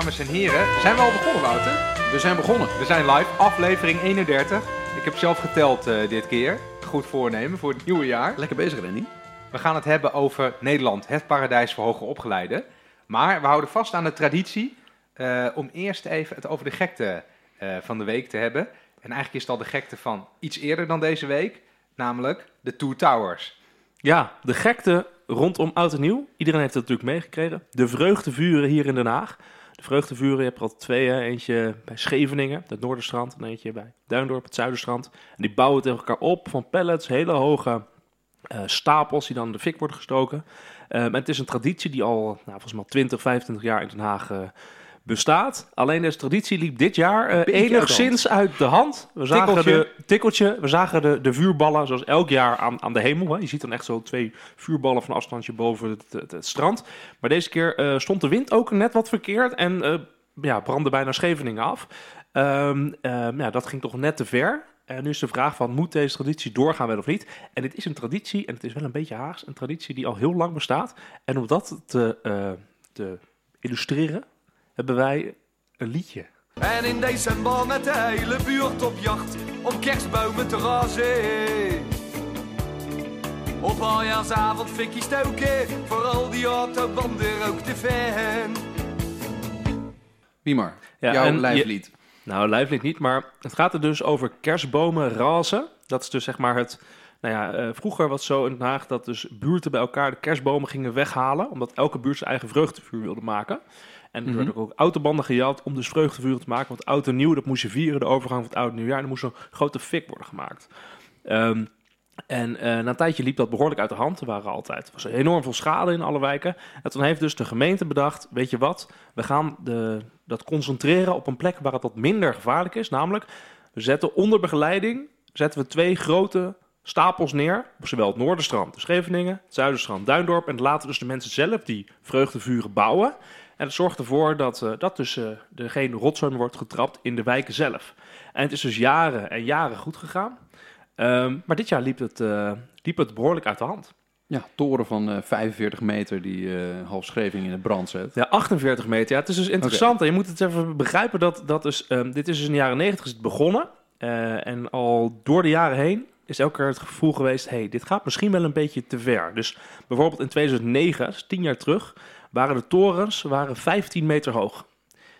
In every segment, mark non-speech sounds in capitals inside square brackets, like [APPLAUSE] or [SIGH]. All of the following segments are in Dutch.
dames en heren. Zijn we al begonnen, Wouter? We zijn begonnen. We zijn live, aflevering 31. Ik heb zelf geteld eh, dit keer. Goed voornemen voor het nieuwe jaar. Lekker bezig, Randy. We gaan het hebben over Nederland, het paradijs voor hoger opgeleiden. Maar we houden vast aan de traditie eh, om eerst even het over de gekte eh, van de week te hebben. En eigenlijk is het al de gekte van iets eerder dan deze week, namelijk de Two Towers. Ja, de gekte rondom Oud en Nieuw. Iedereen heeft het natuurlijk meegekregen. De vreugdevuren hier in Den Haag. De vreugdevuren, je hebt er al twee. Hè? Eentje bij Scheveningen, het Noorderstrand. En eentje bij Duindorp, het Zuiderstrand. En die bouwen tegen elkaar op van pallets, hele hoge uh, stapels die dan in de fik worden gestoken. Uh, het is een traditie die al, nou, volgens mij 20, 25 jaar in Den Haag uh, bestaat. Alleen deze traditie liep dit jaar uh, enigszins uit de hand. We zagen tikkeltje. de tikkeltje, we zagen de, de vuurballen zoals elk jaar aan, aan de hemel. Hè. Je ziet dan echt zo twee vuurballen van afstandje boven het, het, het strand. Maar deze keer uh, stond de wind ook net wat verkeerd en uh, ja, brandde bijna Scheveningen af. Um, ja, dat ging toch net te ver. En nu is de vraag van, moet deze traditie doorgaan wel of niet? En het is een traditie, en het is wel een beetje Haags, een traditie die al heel lang bestaat. En om dat te, te illustreren, hebben wij een liedje. En in december met de hele buurt op jacht om kerstbomen te razen. Op aljaarsavond fikkie stoken, vooral die autobanden ook te fan. Wie maar, ja, jouw lijflied. Je, nou, lijflied niet, maar het gaat er dus over kerstbomen razen. Dat is dus zeg maar het... Nou ja, uh, vroeger was het zo in Den Haag dat dus buurten bij elkaar de kerstbomen gingen weghalen. Omdat elke buurt zijn eigen vreugdevuur wilde maken. En er mm -hmm. werden ook autobanden gejat om dus vreugdevuren te maken. Want oud en nieuw, dat moest je vieren, de overgang van het oud en nieuwjaar. En er moest een grote fik worden gemaakt. Um, en uh, na een tijdje liep dat behoorlijk uit de hand. Er waren altijd, er was enorm veel schade in alle wijken. En toen heeft dus de gemeente bedacht, weet je wat, we gaan de, dat concentreren op een plek waar het wat minder gevaarlijk is. Namelijk, we zetten onder begeleiding, zetten we twee grote stapels neer. Op zowel het Noorderstrand, de Scheveningen, het Zuiderstrand, Duindorp. En laten dus de mensen zelf die vreugdevuren bouwen. En het zorgt ervoor dat, uh, dat dus, uh, er geen rotzooi wordt getrapt in de wijken zelf. En het is dus jaren en jaren goed gegaan. Um, maar dit jaar liep het, uh, liep het behoorlijk uit de hand. Ja, toren van uh, 45 meter die uh, half Scheving in de brand zet. Ja, 48 meter. Ja, het is dus interessant. Okay. Je moet het even begrijpen dat, dat is, um, dit is dus in de jaren 90 is het begonnen. en al door de jaren heen is elke keer het gevoel geweest... hey, dit gaat misschien wel een beetje te ver. Dus bijvoorbeeld in 2009, dus 10 jaar terug waren de torens waren 15 meter hoog.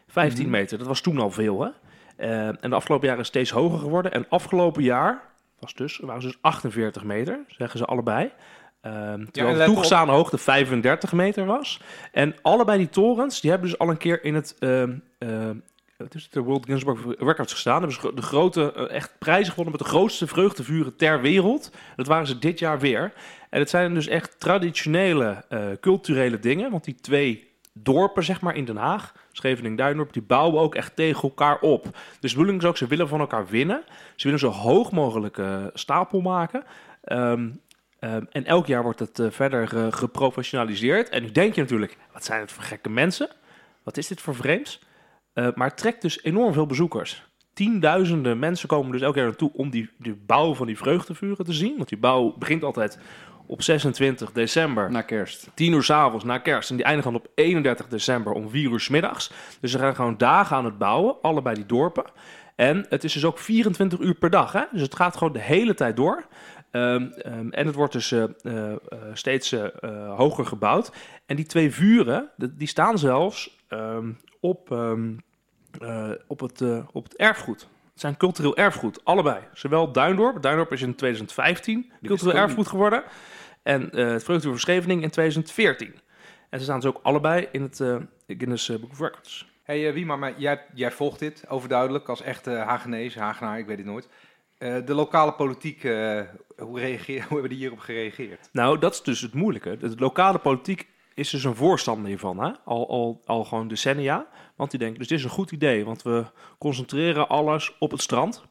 15 mm -hmm. meter, dat was toen al veel. Hè? Uh, en de afgelopen jaren is steeds hoger geworden. En afgelopen jaar was dus, waren ze dus 48 meter, zeggen ze allebei. Uh, terwijl ja, de toegestane hoogte 35 meter was. En allebei die torens, die hebben dus al een keer in het... Uh, het is de World Guinness Records gestaan. Hebben ze de grote, echt prijzen gewonnen met de grootste vreugdevuren ter wereld. Dat waren ze dit jaar weer. En het zijn dus echt traditionele uh, culturele dingen. Want die twee dorpen, zeg maar, in Den Haag, Scheveningen, Duindorp, die bouwen ook echt tegen elkaar op. Dus de bedoeling is ook, ze willen van elkaar winnen. Ze willen zo hoog mogelijk uh, stapel maken. Um, um, en elk jaar wordt het verder geprofessionaliseerd. En nu denk je natuurlijk, wat zijn het voor gekke mensen? Wat is dit voor vreemds? Maar het trekt dus enorm veel bezoekers tienduizenden mensen komen dus elke jaar naartoe om die, die bouw van die vreugdevuren te zien. Want die bouw begint altijd op 26 december. Na kerst. 10 uur s'avonds na kerst. En die eindigen dan op 31 december om 4 uur s middags. Dus ze gaan gewoon dagen aan het bouwen, allebei die dorpen. En het is dus ook 24 uur per dag. Hè? Dus het gaat gewoon de hele tijd door. Um, um, en het wordt dus uh, uh, steeds uh, hoger gebouwd. En die twee vuren, die staan zelfs um, op, op, het, op het erfgoed. Het zijn cultureel erfgoed, allebei. Zowel Duindorp, Duindorp is in 2015 cultureel erfgoed geworden. En uh, het Vreugdevuur van Scheveningen in 2014. En ze staan dus ook allebei in het Guinness Book of Records. Hey Wiemar, maar jij, jij volgt dit overduidelijk als echte Hagenees, Hagenaar, ik weet het nooit. de lokale politiek, hoe, reageer, [LAUGHS] hoe hebben die hierop gereageerd? Nou, dat is dus het moeilijke. De lokale politiek is dus een voorstander hiervan, hè? Al, al, al gewoon decennia. Want die denken, dus dit is een goed idee, want we concentreren alles op het strand.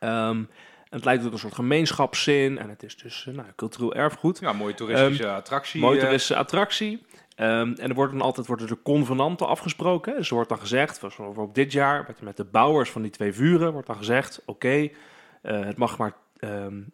Um, het lijkt ook een soort gemeenschapszin en het is dus uh, nou, cultureel erfgoed. Ja, mooie toeristische um, attractie. Mooie toeristische attractie. Um, en er worden dan altijd worden de convenanten afgesproken. Dus er wordt dan gezegd, op dit jaar, met, met de bouwers van die twee vuren, wordt dan gezegd: oké, okay, uh, het mag maar um,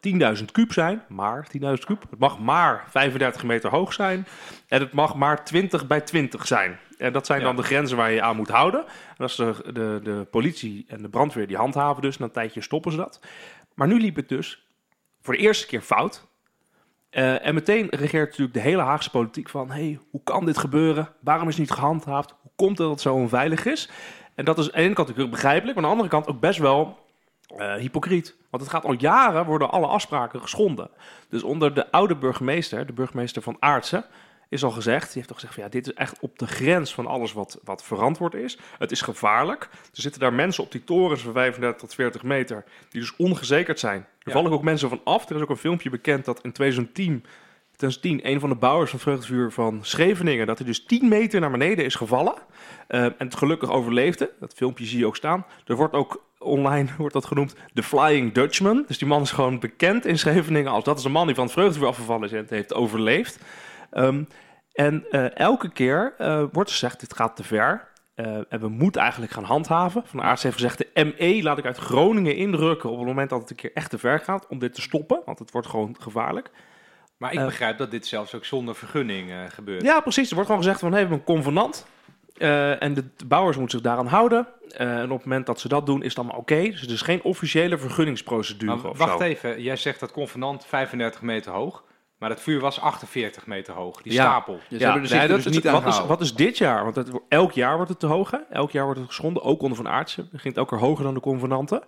eh 10.000 kuub zijn, maar 10.000 kuub. Het mag maar 35 meter hoog zijn en het mag maar 20 bij 20 zijn. En dat zijn Ja. dan de grenzen waar je je aan moet houden. En als de, de, de politie en de brandweer die handhaven dus, na een tijdje stoppen ze dat. Maar nu liep het dus voor de eerste keer fout. Eh, en meteen regeert natuurlijk de hele Haagse politiek van... hey, hoe kan dit gebeuren? Waarom is het niet gehandhaafd? Hoe komt het dat het zo onveilig is? En dat is aan de ene kant natuurlijk begrijpelijk... maar aan de andere kant ook best wel eh, hypocriet. Want het gaat al jaren worden alle afspraken geschonden. Dus onder de oude burgemeester, de burgemeester van Aartsen... is al gezegd, die heeft al gezegd van... ja, dit is echt op de grens van alles wat, wat verantwoord is. Het is gevaarlijk. Er zitten daar mensen op die torens van 35 tot 40 meter... die dus ongezekerd zijn. Er Ja. vallen ook mensen van af. Er is ook een filmpje bekend dat in 2010... 2010 een van de bouwers van Vreugdevuur van Scheveningen... dat hij dus 10 meter naar beneden is gevallen. eh, en het gelukkig overleefde. Dat filmpje zie je ook staan. Er wordt ook online wordt dat genoemd de Flying Dutchman. Dus die man is gewoon bekend in Scheveningen als... dat is een man die van het Vreugdevuur afgevallen is en het heeft overleefd. Ehm, en eh, elke keer eh, wordt gezegd, dit gaat te ver. Eh, en we moeten eigenlijk gaan handhaven. Van Aarts heeft gezegd, de ME laat ik uit Groningen indrukken... op het moment dat het een keer echt te ver gaat... om dit te stoppen, want het wordt gewoon gevaarlijk. Maar ik begrijp dat dit zelfs ook zonder vergunning gebeurt. Ja, precies. Er wordt gewoon gezegd van, hey, we hebben een convenant. Eh, en de, bouwers moeten zich daaraan houden. Eh, en op het moment dat ze dat doen, is het allemaal oké. Dus het is geen officiële vergunningsprocedure Maar of wacht zo. even, jij zegt dat convenant 35 meter hoog, maar dat vuur was 48 meter hoog, die Ja. stapel. Zou er nee, dat dus is- niet aan wat, is, wat is dit jaar? Want het, elk jaar wordt het te hoog. Hè? Elk jaar wordt het geschonden, ook onder Van Aartsen. Het ging het elke keer hoger dan de convenanten.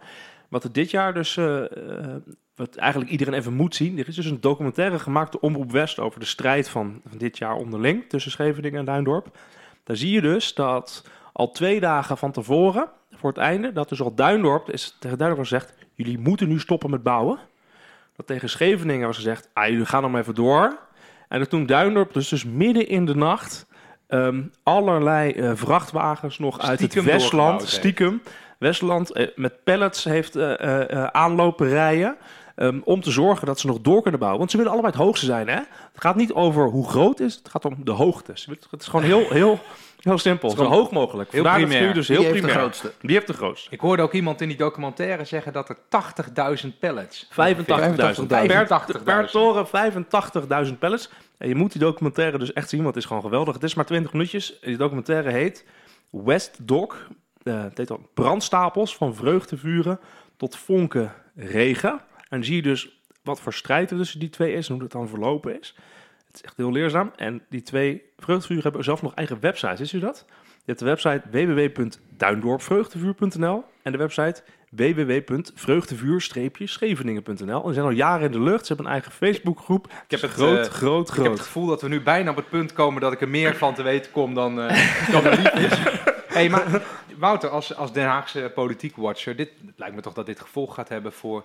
Wat er dit jaar dus, eh, eh, wat eigenlijk iedereen even moet zien. Er is dus een documentaire gemaakt door Omroep West over de strijd van, van dit jaar onderling tussen Scheveningen en Duindorp. Daar zie je dus dat al twee dagen van tevoren, voor het einde, dat dus al Duindorp is tegen Duindorp gezegd, jullie moeten nu stoppen met bouwen. Dat tegen Scheveningen was gezegd, ah, jullie gaan nog maar even door. En dat toen Duindorp dus, dus midden in de nacht ehm, allerlei eh, vrachtwagens nog uit het Westland, stiekem, Westland, eh, met pallets heeft eh, aanlopen rijden. Ehm, om te zorgen dat ze nog door kunnen bouwen. Want ze willen allebei het hoogste zijn. Hè? Het gaat niet over hoe groot het is, het gaat om de hoogte. Het is gewoon heel, heel, heel simpel. Zo hoog mogelijk. heel Vandaar primair. dus Wie heel heeft de primair. grootste? Wie heeft de grootste? Ik hoorde ook iemand in die documentaire zeggen dat er 80.000 pallets. 85.000. 85.000. Per, per toren 85.000 pallets. En je moet die documentaire dus echt zien, want het is gewoon geweldig. Het is maar 20 minuutjes. Die documentaire heet West Dog. Eh, het heet al brandstapels van vreugdevuren tot vonken regen. En dan zie je dus wat voor strijd er tussen die twee is en hoe dat dan verlopen is. Het is echt heel leerzaam. En die twee vreugdevuren hebben zelf nog eigen websites. Wist u dat? Je hebt de website www.duindorpvreugdevuur.nl en de website www.vreugdevuur-scheveningen.nl. En ze zijn al jaren in de lucht. Ze hebben een eigen Facebookgroep. Ik heb het, groot, eh, groot, Ik heb het groot. gevoel dat we nu bijna op het punt komen dat ik er meer van te weten kom dan, lief is. [LAUGHS] Hey, maar Wouter, als, als Den Haagse politiek watcher, dit het lijkt me toch dat dit gevolg gaat hebben voor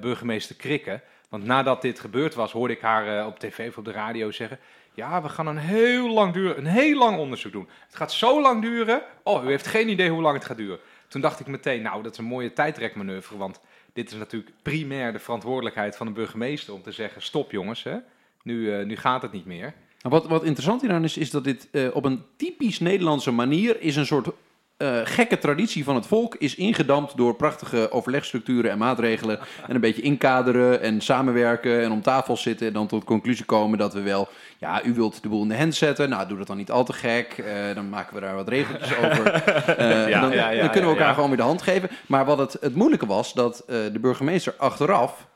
burgemeester Krikke. Want nadat dit gebeurd was, hoorde ik haar eh, op tv of op de radio zeggen... Ja, we gaan een heel lang duren, een heel lang onderzoek doen. Het gaat zo lang duren. Oh, u heeft geen idee hoe lang het gaat duren. Toen dacht ik meteen, nou, dat is een mooie tijdrekmanoeuvre. Want dit is natuurlijk primair de verantwoordelijkheid van de burgemeester om te zeggen: stop jongens, hè. Nu, eh, nu gaat het niet meer. Nou, Wat, wat interessant hieraan is, is dat dit eh, op een typisch Nederlandse manier is een soort eh, gekke traditie van het volk is ingedampt door prachtige overlegstructuren en maatregelen. En een beetje inkaderen en samenwerken en om tafel zitten en dan tot de conclusie komen dat we wel, ja, u wilt de boel in de hand zetten, nou doe dat dan niet al te gek, eh, dan maken we daar wat regeltjes over, [LAUGHS] Eh, Ja, dan, ja, ja, dan kunnen we elkaar gewoon weer de hand geven. Maar wat het, het moeilijke was, dat de burgemeester achteraf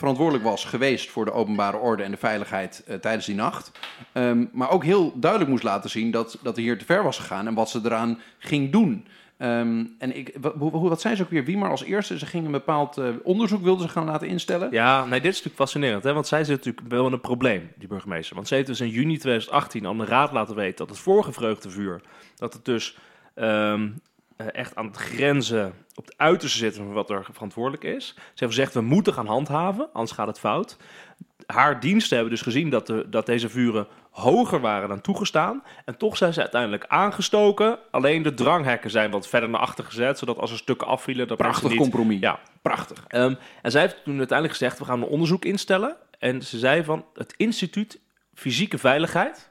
verantwoordelijk was geweest voor de openbare orde en de veiligheid eh, tijdens die nacht. Ehm, maar ook heel duidelijk moest laten zien dat, dat hij hier te ver was gegaan en wat ze eraan ging doen. Ehm, en ik, wat, wat zijn ze ook weer? Wie maar als eerste? Ze gingen een bepaald eh, onderzoek wilden ze gaan laten instellen. Ja, nee, dit is natuurlijk fascinerend. Hè? Want zij zit natuurlijk wel in een probleem, die burgemeester. Want ze heeft dus in juni 2018 aan de raad laten weten dat het vorige vreugdevuur... dat het dus ehm, eh, echt aan het grenzen, op het uiterste zit van wat er verantwoordelijk is. Ze heeft gezegd, we moeten gaan handhaven, anders gaat het fout. Haar diensten hebben dus gezien dat, de, dat deze vuren hoger waren dan toegestaan. En toch zijn ze uiteindelijk aangestoken. Alleen de dranghekken zijn wat verder naar achter gezet, zodat als er stukken afvielen... Dat Prachtig niet, compromis. Ja, Prachtig. Ehm, en zij heeft toen uiteindelijk gezegd, we gaan een onderzoek instellen. En ze zei van, het instituut Fysieke Veiligheid,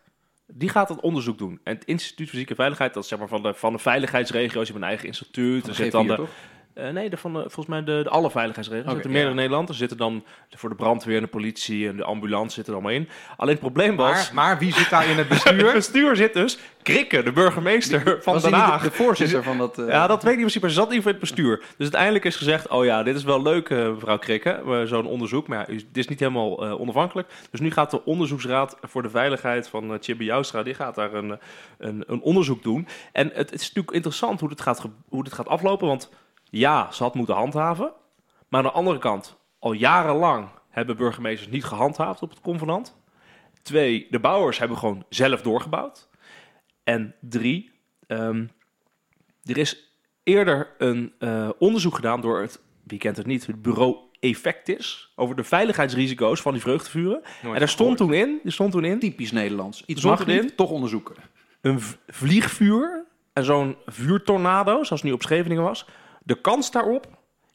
die gaat dat onderzoek doen. En het instituut Fysieke Veiligheid, dat is zeg maar van de, van de veiligheidsregio's, je hebt een eigen instituut. Er zit dan G4, de, toch? Eh, nee, de, van de, volgens mij de, de alle veiligheidsregels. Oké, er zitten meerdere ja. Nederlanders. Er zitten dan voor de brandweer en de politie en de ambulance zitten er allemaal in. Alleen het probleem was... Maar, maar wie zit daar in het [LAUGHS] Het bestuur? bestuur zit dus Krikke, de burgemeester van Den Haag. de, de voorzitter van dat... eh, Ja, dat weet ik niet precies, ze zat in het bestuur. Dus uiteindelijk is gezegd, oh ja, dit is wel leuk, eh, mevrouw Krikke, zo'n onderzoek. Maar ja, dit is niet helemaal onafhankelijk. Dus nu gaat de onderzoeksraad voor de veiligheid van Chibi Joustra, die gaat daar een, een, een onderzoek doen. En het, het is natuurlijk interessant hoe dit, gaat, hoe dit gaat aflopen, want ja, ze had moeten handhaven. Maar aan de andere kant, al jarenlang hebben burgemeesters niet gehandhaafd op het convenant. Twee, de bouwers hebben gewoon zelf doorgebouwd. En drie, ehm, er is eerder een eh, onderzoek gedaan door het, wie kent het niet, het bureau Effectis over de veiligheidsrisico's van die vreugdevuren. Nooit en daar stond gehoord. toen in, er stond toen in, Typisch Nederlands. Iets mag niet, erin. toch onderzoeken. een vliegvuur en zo'n vuurtornado, zoals nu op Scheveningen was. De kans daarop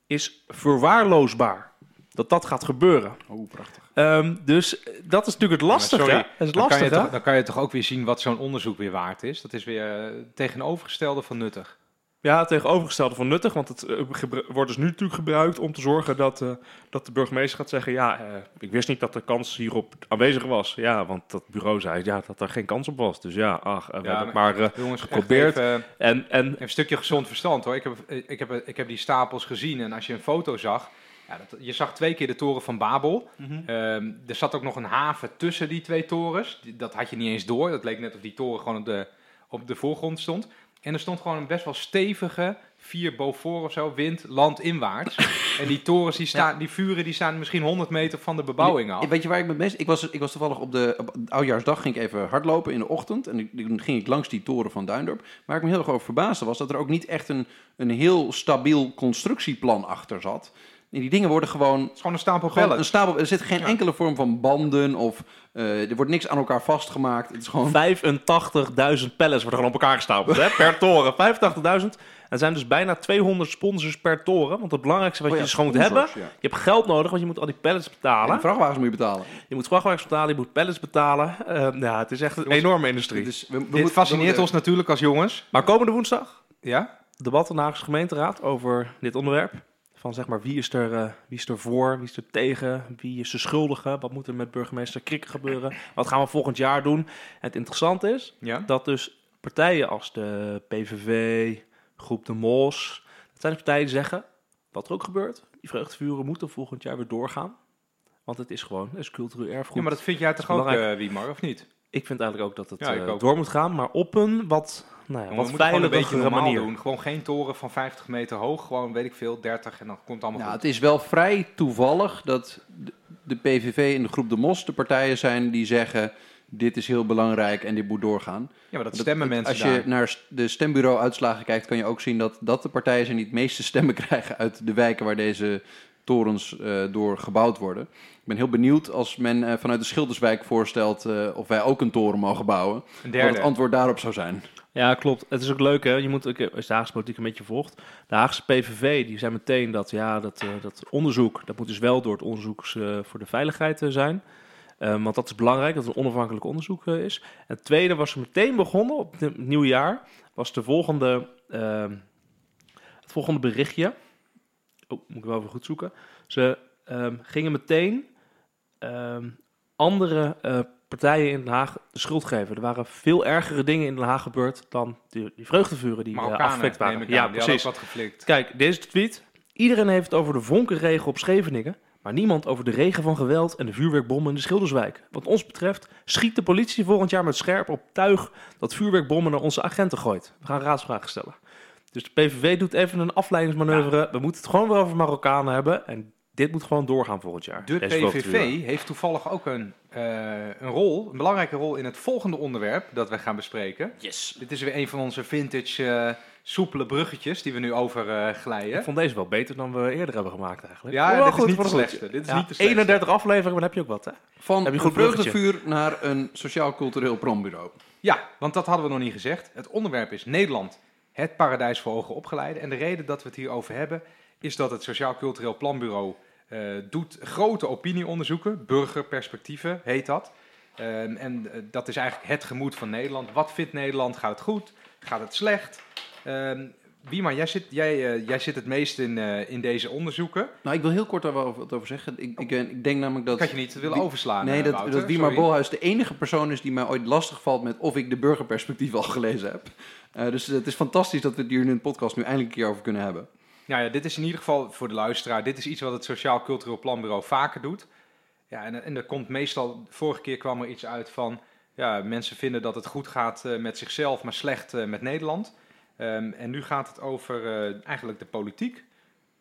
is verwaarloosbaar dat dat gaat gebeuren. Oh, prachtig. Ehm, dus dat is natuurlijk het lastige. sorry? Dat is Dan kan, je lastig, toch, dan kan je toch ook weer zien wat zo'n onderzoek weer waard is. Dat is weer eh, tegenovergestelde van nuttig. Ja, het tegenovergestelde van nuttig, want het eh, wordt dus nu natuurlijk gebruikt om te zorgen dat, eh, dat de burgemeester gaat zeggen, ja, eh, ik wist niet dat de kans hierop aanwezig was. Ja, want dat bureau zei ja, dat er geen kans op was. Dus ja, ach, we Ja, hebben het maar... Jongens, Geprobeerd. Even, en, en een stukje gezond verstand hoor. Ik heb, ik, heb, ik heb die stapels gezien en als je een foto zag... Ja, dat, je zag twee keer de toren van Babel. Ehm, er zat ook nog een haven tussen die twee torens. Dat had je niet eens door. Dat leek net of die toren gewoon op de, op de voorgrond stond. En er stond gewoon een best wel stevige, vier boven of zo, wind, landinwaarts. [LAUGHS] en die torens, die, staan, die vuren, die staan misschien 100 meter van de bebouwing af. Weet je waar ik me meest... Ik was, ik was toevallig op de op oudjaarsdag ging ik even hardlopen in de ochtend. En toen ging ik langs die toren van Duindorp. Waar ik me heel erg over verbaasde was dat er ook niet echt een, een heel stabiel constructieplan achter zat. En die dingen worden gewoon... Het is gewoon een stapel gewoon pellen. een stapel, er zit geen Ja. enkele vorm van banden of eh, er wordt niks aan elkaar vastgemaakt. Het is gewoon... 85.000 pallets worden gewoon op elkaar gestapeld hè, per toren. [LAUGHS] 85.000. Er zijn dus bijna 200 sponsors per toren. Want het belangrijkste wat Oh je dus gewoon moet hebben... ja. Je hebt geld nodig, want je moet al die pallets betalen. En vrachtwagens moet je betalen. Je moet vrachtwagens betalen, je moet pallets betalen. Eh, ja, het is echt een enorme industrie. Dus we, we Dit fascineert we ons natuurlijk als jongens. Maar komende woensdag, Ja? debat in de Haagse gemeenteraad over dit onderwerp. Van zeg maar, wie is, er, eh, wie is er voor, wie is er tegen, wie is de schuldige, wat moet er met burgemeester Krikke gebeuren, wat gaan we volgend jaar doen. En het interessante is Ja? dat dus partijen als de PVV, Groep de Mos, dat zijn de partijen die zeggen, wat er ook gebeurt, die vreugdevuren moeten volgend jaar weer doorgaan. Want het is gewoon, het is cultureel erfgoed. Ja, maar dat vind jij toch ook, belangrijk. eh Wiemar, of niet? Ik vind eigenlijk ook dat het Ja, eh, door moet gaan, maar op een wat, nou ja, we wat moeten gewoon een beetje normaal manier. doen. Gewoon geen toren van 50 meter hoog. Gewoon, weet ik veel, 30 en dan komt het allemaal Nou, goed. het is wel vrij toevallig dat de- PVV en de groep De Mos de partijen zijn die zeggen... dit is heel belangrijk en dit moet doorgaan. Ja, maar dat Dat- stemmen dat- mensen Als je daar. naar de stembureau-uitslagen kijkt, kan je ook zien dat dat de partijen zijn die het meeste stemmen [LAUGHS] krijgen uit de wijken waar deze torens eh, door gebouwd worden. Ik ben heel benieuwd als men eh, vanuit de Schilderswijk voorstelt eh, of wij ook een toren mogen bouwen. Een Wat derde. het antwoord daarop zou zijn. Ja, klopt. Het is ook leuk, hè. Je moet ook, je de Haagse politiek een beetje volgt. De Haagse PVV, die zijn meteen dat, ja, dat, eh, dat onderzoek, dat moet dus wel door het onderzoek eh, voor de veiligheid eh, zijn. Eh, want dat is belangrijk, dat het een onafhankelijk onderzoek eh, is. En het tweede was ze meteen begonnen, op het nieuwe jaar, was de volgende, ehm, het volgende berichtje. Oh, moet ik wel even goed zoeken. Ze ehm, gingen meteen ehm, andere eh, partijen in Den Haag de schuld geven. Er waren veel ergere dingen in Den Haag gebeurd dan die, die vreugdevuren die uh, Marokkanen, afgeflikt waren. aan. Ja, precies. wat geflikt. Kijk, deze tweet. Iedereen heeft het over de vonkenregen op Scheveningen, maar niemand over de regen van geweld en de vuurwerkbommen in de Schilderswijk. Wat ons betreft schiet de politie volgend jaar met scherp op tuig dat vuurwerkbommen naar onze agenten gooit. We gaan raadsvragen stellen. Dus de PVV doet even een afleidingsmanoeuvre. We moeten het gewoon weer over Marokkanen hebben en dit moet gewoon doorgaan volgend jaar. De. PVV heeft toevallig ook een, eh, een rol, een belangrijke rol in het volgende onderwerp dat we gaan bespreken. Yes. Dit is weer een van onze vintage eh, soepele bruggetjes die we nu over eh, Ik glijden. vond deze wel beter dan we eerder hebben gemaakt eigenlijk. Ja, Oh, dit is goed, niet de slechtste. Dit is Ja, niet de slechtste. 31 afleveringen, maar dan heb je ook wat, hè? Van Heb je goed naar een sociaal-cultureel planbureau. Ja, want dat hadden we nog niet gezegd. Het onderwerp is Nederland, het paradijs voor hoger opgeleiden. En de reden dat we het hier over hebben, is dat het Sociaal Cultureel Planbureau eh, doet grote opinieonderzoeken, burgerperspectieven heet dat. Ehm, en eh, dat is eigenlijk het gemoed van Nederland. Wat vindt Nederland? Gaat het goed? Gaat het slecht? Ehm, Wiemar, jij zit, jij, eh, jij zit het meest in, in deze onderzoeken. Nou, ik wil heel kort daar wel wat over zeggen. Ik, ik, ik denk namelijk dat... Had je niet willen overslaan, Nee, dat, Wouter, dat Wiemar sorry. Bolhuis de enige persoon is die mij ooit lastig valt met of ik de burgerperspectief al gelezen heb. Dus het is fantastisch dat we het hier in de podcast nu eindelijk een keer over kunnen hebben. Nou ja, dit is in ieder geval voor de luisteraar. Dit is iets wat het Sociaal Cultureel Planbureau vaker doet. Ja, en, en er komt meestal, vorige keer kwam er iets uit van, ja, mensen vinden dat het goed gaat eh, met zichzelf, maar slecht eh, met Nederland. Ehm, en nu gaat het over eh, eigenlijk de politiek.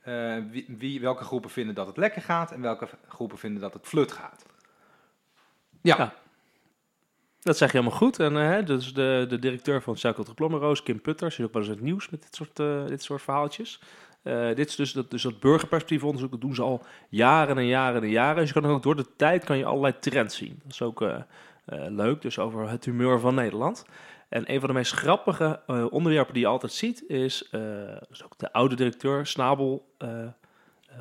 Eh, wie, wie, welke groepen vinden dat het lekker gaat en welke groepen vinden dat het flut gaat. Ja, Ja. Dat zeg je helemaal goed. En hè, dus de, de directeur van Circle Roos, Kim Putter, zit ook wel eens in het nieuws met dit soort, eh, dit soort verhaaltjes. Eh, dit is dus dat, dus dat burgerperspectiefonderzoek, dat doen ze al jaren en jaren en jaren. Dus je kan ook door de tijd kan je allerlei trends zien. Dat is ook eh, eh, leuk, dus over het humeur van Nederland. En een van de meest grappige onderwerpen die je altijd ziet, is, dus ook de oude directeur, Snabel,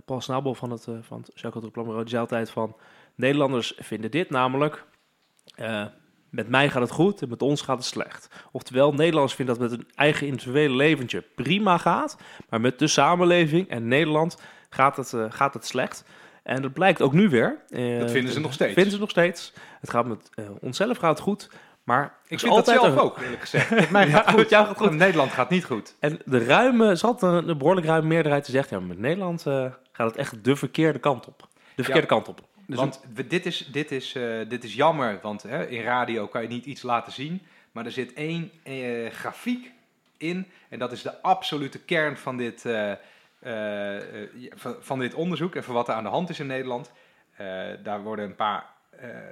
Paul Snabel van het, van het Circle Bureau, die zei altijd van, Nederlanders vinden dit namelijk, met mij gaat het goed en met ons gaat het slecht. Oftewel, Nederlanders vinden dat met hun eigen individuele leventje prima gaat, maar met de samenleving en Nederland gaat het, eh, gaat het slecht. En dat blijkt ook nu weer. Eh, Dat vinden ze nog steeds. Vinden ze nog steeds. Het gaat met eh, onszelf gaat het goed, maar Ik vind dat zelf een- ook, eerlijk gezegd. [LAUGHS] Met mij gaat het Ja, goed. met jou gaat goed. Nederland gaat niet goed. En de ruime, zat een, een behoorlijk ruime meerderheid die zegt, ja, maar met Nederland gaat het echt de verkeerde kant op. De verkeerde kant op. Dus want we- dit, is, dit, is, eh, dit is jammer, want hè, in radio kan je niet iets laten zien. Maar er zit één eh, grafiek in en dat is de absolute kern van dit, eh, van, dit onderzoek en van wat er aan de hand is in Nederland. Daar, worden een paar,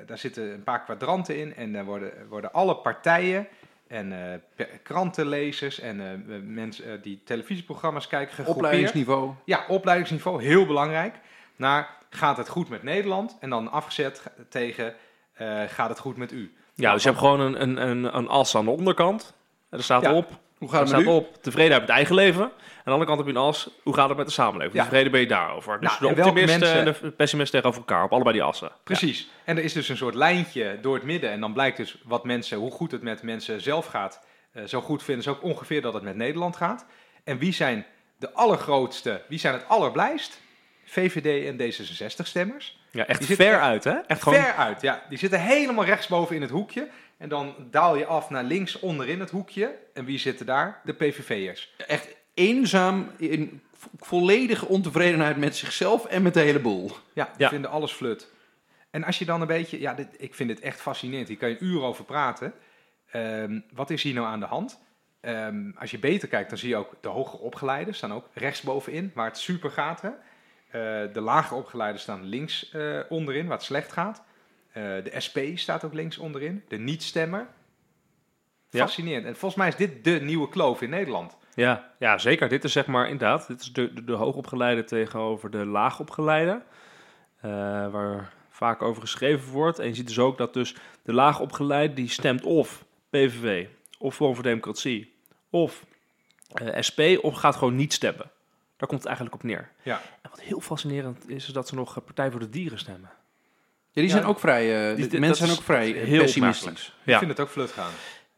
daar zitten een paar kwadranten in en daar worden, worden alle partijen en krantenlezers en mensen die televisieprogramma's kijken gegroepeerd. opleidingsniveau. Ja, opleidingsniveau, heel belangrijk. Naar gaat het goed met Nederland? En dan afgezet tegen eh, gaat het goed met u? Ja, dus je hebt gewoon een, een, een, een as aan de onderkant. En er staat Ja. op, Hoe gaat het staat met u? op tevredenheid met het eigen leven. En aan de andere kant heb je een as, hoe gaat het met de samenleving? Ja. Tevreden ben je daarover. Dus Nou, de optimisten mensen- en de pessimisten tegenover elkaar, op allebei die assen. Precies. En er is dus een soort lijntje door het midden. En dan blijkt dus wat mensen, hoe goed het met mensen zelf gaat. eh, zo goed vinden ze ook ongeveer dat het met Nederland gaat. En wie zijn de allergrootste, wie zijn het allerblijst? VVD en D66-stemmers. Ja, echt Die ver echt- uit, hè? Echt gewoon, Ver uit, ja. Die zitten helemaal rechtsboven in het hoekje. En dan daal je af naar links onderin het hoekje. En wie zitten daar? De PVV'ers. Echt eenzaam, in vo- volledige ontevredenheid met zichzelf en met de hele boel. Ja, die Ja. vinden alles flut. En als je dan een beetje, ja, dit, ik vind dit echt fascinerend. Hier kan je een uur over praten. Ehm, wat is hier nou aan de hand? Ehm, als je beter kijkt, dan zie je ook de hoger opgeleiden staan ook rechtsbovenin, waar het super gaat. Hè? Eh, de lager opgeleiden staan links eh, onderin, waar het slecht gaat. Eh, de SP staat ook links onderin. De niet-stemmer. Ja. Fascinerend. En volgens mij is dit de nieuwe kloof in Nederland. Ja, ja, zeker. Dit is zeg maar inderdaad, dit is de, de, de hoogopgeleide tegenover de laagopgeleide. eh waar vaak over geschreven wordt. En je ziet dus ook dat dus de laagopgeleide die stemt of PVV, of Forum voor Democratie, of SP, of gaat gewoon niet stemmen. Daar komt het eigenlijk op neer. Ja. En wat heel fascinerend is, is dat ze nog eh, Partij voor de Dieren stemmen. Ja, die Ja. zijn ook vrij, eh, Die- de dat mensen zijn ook vrij heel pessimistisch. opmerkelijk. Ik Ja. vind het ook flut gaan.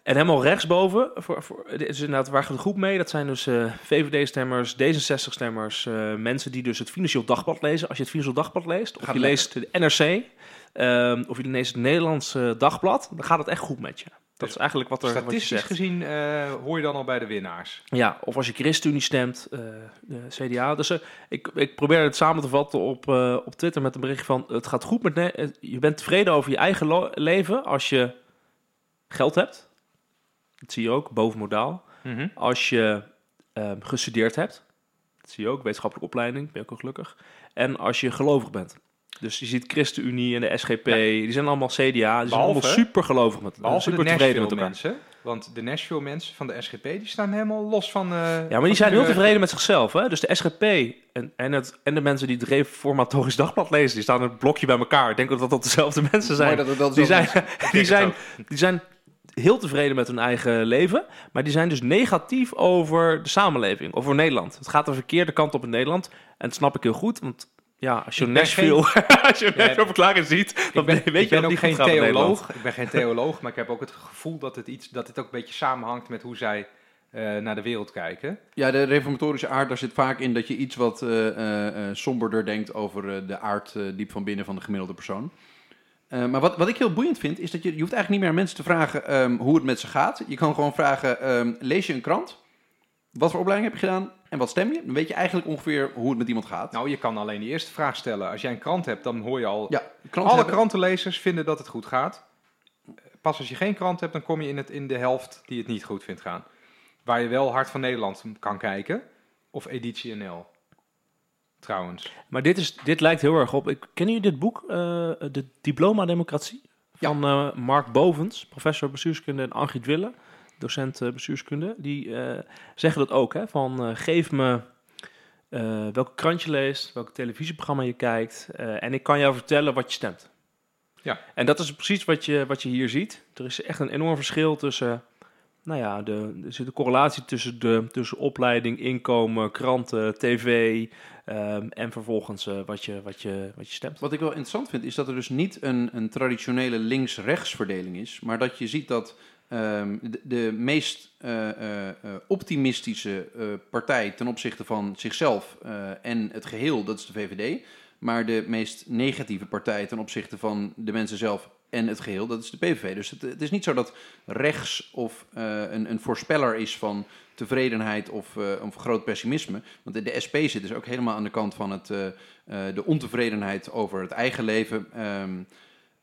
En helemaal rechtsboven, voor, voor, dit is inderdaad, waar gaat de groep mee? Dat zijn dus eh, VVD-stemmers, D66-stemmers, eh, mensen die dus het Financieel Dagblad lezen. Als je het Financieel Dagblad leest, of Gaat je leest de NRC, ehm, of je leest het Nederlands Dagblad, dan gaat het echt goed met je. Dat is eigenlijk wat, er, Statistisch gezien eh, hoor je dan al bij de winnaars. Ja, of als je ChristenUnie stemt, eh, de CDA. Dus eh, ik, ik probeer het samen te vatten op, op Twitter met een bericht van... het gaat goed met... Ne- je bent tevreden over je eigen leven als je geld hebt. Dat zie je ook, boven modaal. Als je ehm, gestudeerd hebt, dat zie je ook, wetenschappelijke opleiding, ben je ook gelukkig. En als je gelovig bent. Dus je ziet ChristenUnie en de SGP, die zijn allemaal CDA, die zijn allemaal super gelovig met Behalve super de tevreden met elkaar. mensen. Want de Nashville mensen van de SGP die staan helemaal los van... eh, Ja, maar die zijn heel tevreden. met zichzelf. Hè? Dus de SGP en, en, het, en de mensen die het reformatorisch dagblad lezen, die staan in het blokje bij elkaar. Ik denk dat dat dezelfde [LAUGHS] mensen zijn. Mooi dat het wel die, zijn is. [LAUGHS] die, zijn, die zijn heel tevreden met hun eigen leven, maar die zijn dus negatief over de samenleving, over Nederland. Het gaat de verkeerde kant op in Nederland en dat snap ik heel goed, want ja, als je Nashville, [LAUGHS] als je Ja, Nashville verklaring ziet, dan Ik ben, weet ik je ben dat ook niet geen theoloog. Ik ben geen theoloog, maar ik heb ook het gevoel dat het iets, dat dit ook een beetje samenhangt met hoe zij eh, naar de wereld kijken. Ja, de reformatorische aard, daar zit vaak in dat je iets wat eh, eh, somberder denkt over de aard diep van binnen van de gemiddelde persoon. Eh, maar wat, wat ik heel boeiend vind, is dat je, je hoeft eigenlijk niet meer aan mensen te vragen ehm, hoe het met ze gaat. Je kan gewoon vragen, ehm, lees je een krant? Wat voor opleiding heb je gedaan? En wat stem je? Dan weet je eigenlijk ongeveer hoe het met iemand gaat. Nou, je kan alleen die eerste vraag stellen. Als jij een krant hebt, dan hoor je al... ja, Alle hebben- krantenlezers vinden dat het goed gaat. Pas als je geen krant hebt, dan kom je in, het, in de helft die het niet goed vindt gaan. Waar je wel Hart van Nederland kan kijken. Of Editie NL. Trouwens. Maar dit, is, dit lijkt heel erg op. Ik, kennen jullie dit boek? eh, de Diploma Democratie? Van eh, Mark Bovens, professor bestuurskunde en Angie Wille, docent eh, bestuurskunde. Die eh, zeggen dat ook. Hè, van eh, geef me eh, welke krant je leest, welk televisieprogramma je kijkt. en ik kan jou vertellen wat je stemt. Ja. En dat is precies wat je, wat je hier ziet. Er is echt een enorm verschil tussen. Nou ja, de, er zit een correlatie tussen, de, tussen opleiding, inkomen, kranten, tv ehm, en vervolgens wat, je, wat, je, wat je stemt. Wat ik wel interessant vind, is dat er dus niet een, een traditionele links-rechts verdeling is, maar dat je ziet dat ehm, de, meest eh, eh, eh, optimistische partij ten opzichte van zichzelf en het geheel, dat is de VVD, maar de meest negatieve partij ten opzichte van de mensen zelf en het geheel, dat is de PVV. Dus het, het is niet zo dat rechts of een, een voorspeller is van tevredenheid of, of groot pessimisme. Want de, de SP zit dus ook helemaal aan de kant van het, de ontevredenheid over het eigen leven. ehm,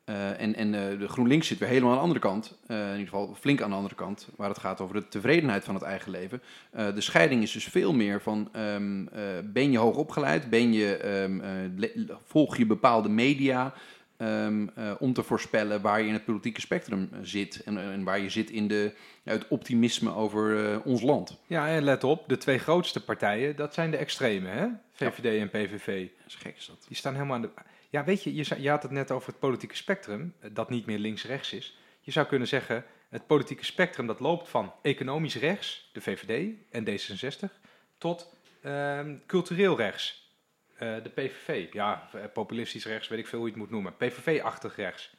eh, en en eh, de GroenLinks zit weer helemaal aan de andere kant. eh, in ieder geval flink aan de andere kant. Waar het gaat over de tevredenheid van het eigen leven. De scheiding is dus veel meer van... ehm, eh, ben je hoog opgeleid? Ben je, ehm, eh, volg je bepaalde media... ehm, eh, om te voorspellen waar je in het politieke spectrum zit. En, en waar je zit in de, het optimisme over ons land. Ja, en let op, de twee grootste partijen, dat zijn de extremen, hè? VVD en PVV. Dat is gek is dat. Die staan helemaal aan de... Ja, weet je, je, je had het net over het politieke spectrum, eh, dat niet meer links-rechts is. Je zou kunnen zeggen, het politieke spectrum dat loopt van economisch rechts, de VVD en D66, tot ehm, cultureel rechts, eh, de PVV. Ja, eh, populistisch rechts, weet ik veel hoe je het moet noemen. PVV-achtig rechts.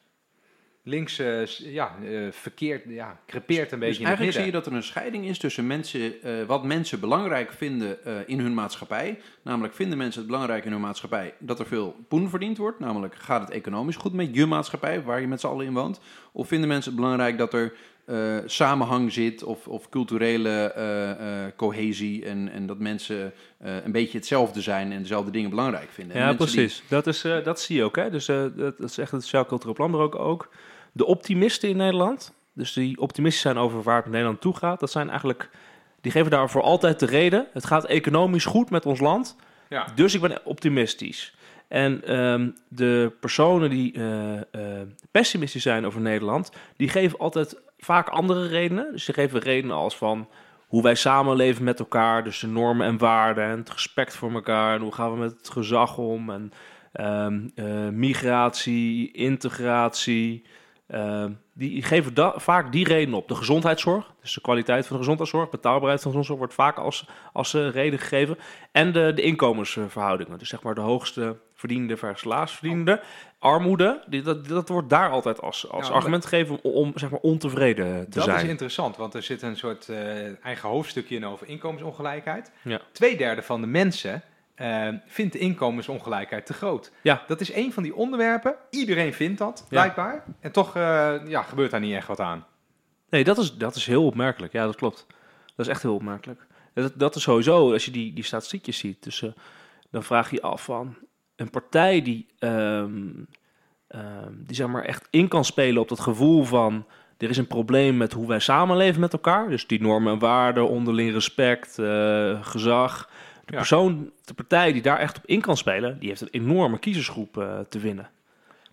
Links, s- ja, eh, verkeerd, ja, crepeert een Dus beetje in het eigenlijk zie je dat er een scheiding is tussen mensen, eh, wat mensen belangrijk vinden in hun maatschappij. Namelijk vinden mensen het belangrijk in hun maatschappij dat er veel poen verdiend wordt. Namelijk gaat het economisch goed met je maatschappij waar je met z'n allen in woont. Of vinden mensen het belangrijk dat er eh, samenhang zit of, of culturele eh, eh, cohesie. En, en dat mensen eh, een beetje hetzelfde zijn en dezelfde dingen belangrijk vinden. En Ja, die- precies. Dat, is, eh, dat zie je ook. Hè? Dus eh, dat, dat zegt het Sociaal Cultureel Planbureau ook. De optimisten in Nederland, dus die optimistisch zijn over waar het Nederland toe gaat, dat zijn eigenlijk, die geven daarvoor altijd de reden. Het gaat economisch goed met ons land, Ja. dus ik ben optimistisch. En ehm, de personen die pessimistisch zijn over Nederland, die geven altijd vaak andere redenen. Dus die geven redenen als van hoe wij samenleven met elkaar, dus de normen en waarden en het respect voor elkaar en hoe gaan we met het gezag om en ehm, eh, migratie, integratie. ehm, die geven vaak die reden op. De gezondheidszorg, dus de kwaliteit van de gezondheidszorg, betaalbaarheid van de gezondheidszorg wordt vaak als, als eh, reden gegeven. En de, de inkomensverhoudingen, dus zeg maar de hoogste verdiende versus laagst verdiende. Armoede, die, dat, dat wordt daar altijd als, als Nou, argument gegeven om, om, zeg maar ontevreden te Dat zijn. is interessant, want er zit een soort eh, eigen hoofdstukje in over inkomensongelijkheid. Ja. Tweederde van de mensen eh, vindt de inkomensongelijkheid te groot. Ja. Dat is een van die onderwerpen. Iedereen vindt dat, Ja. blijkbaar. En toch eh, ja, gebeurt daar niet echt wat aan. Nee, dat is, dat is heel opmerkelijk. Ja, dat klopt. Dat is echt heel opmerkelijk. Dat, dat is sowieso, als je die, die statistiekjes ziet, dus, dan vraag je je af van een partij die, ehm, ehm, die zeg maar echt in kan spelen op dat gevoel van er is een probleem met hoe wij samenleven met elkaar. Dus die normen en waarden, onderling respect, eh, gezag. De Ja. persoon, de partij die daar echt op in kan spelen, die heeft een enorme kiezersgroep eh, te winnen.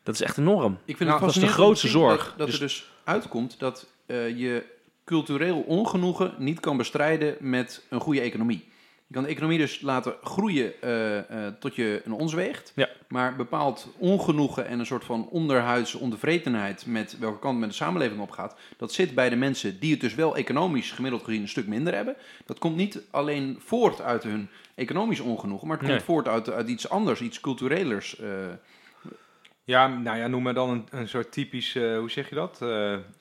Dat is echt enorm. Ik vind Nou, het dat is de grootste zorg. Dat, dat Dus- er dus uitkomt dat eh, je cultureel ongenoegen niet kan bestrijden met een goede economie. Je kan de economie dus laten groeien eh, eh, tot je een ons weegt. Ja. Maar bepaald ongenoegen en een soort van onderhuidse ontevredenheid met welke kant men de samenleving op gaat, dat zit bij de mensen die het dus wel economisch gemiddeld gezien een stuk minder hebben. Dat komt niet alleen voort uit hun economisch ongenoegen, maar het komt Nee. voort uit, uit iets anders, iets culturelers. eh, Ja, nou ja, noem maar dan een, een soort typisch, hoe zeg je dat,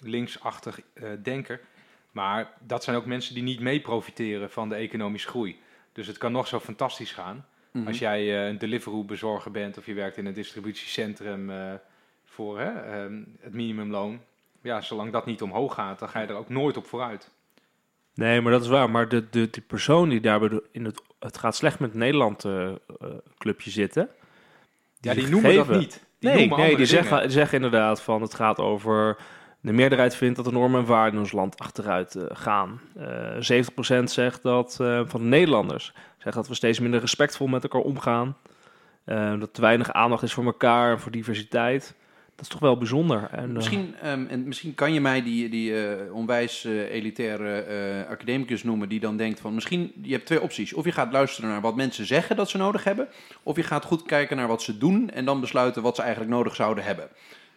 linksachtig denker. Maar dat zijn ook mensen die niet mee profiteren van de economische groei. Dus het kan nog zo fantastisch gaan. Mhm. Als jij eh, een Deliveroo-bezorger bent of je werkt in een distributiecentrum eh, voor hè, ehm, het minimumloon. Ja, zolang dat niet omhoog gaat, dan ga je er ook nooit op vooruit. Nee, maar dat is waar. Maar de, de, die persoon die daar in het, het gaat slecht met Nederland eh, clubje zitten. Ja, die noemen dat geven- niet. Die nee, nee die zeggen, die zeggen inderdaad van het gaat over... De meerderheid vindt dat de normen en waarden in ons land achteruit eh, gaan. Eh 70% zegt dat eh, van de Nederlanders zegt dat we steeds minder respectvol met elkaar omgaan. Eh, dat te weinig aandacht is voor elkaar en voor diversiteit. Dat is toch wel bijzonder. En, eh, Misschien, ehm, en misschien kan je mij die, die eh, onwijs eh, elitaire eh, academicus noemen die dan denkt van misschien, je hebt twee opties. Of je gaat luisteren naar wat mensen zeggen dat ze nodig hebben, of je gaat goed kijken naar wat ze doen en dan besluiten wat ze eigenlijk nodig zouden hebben.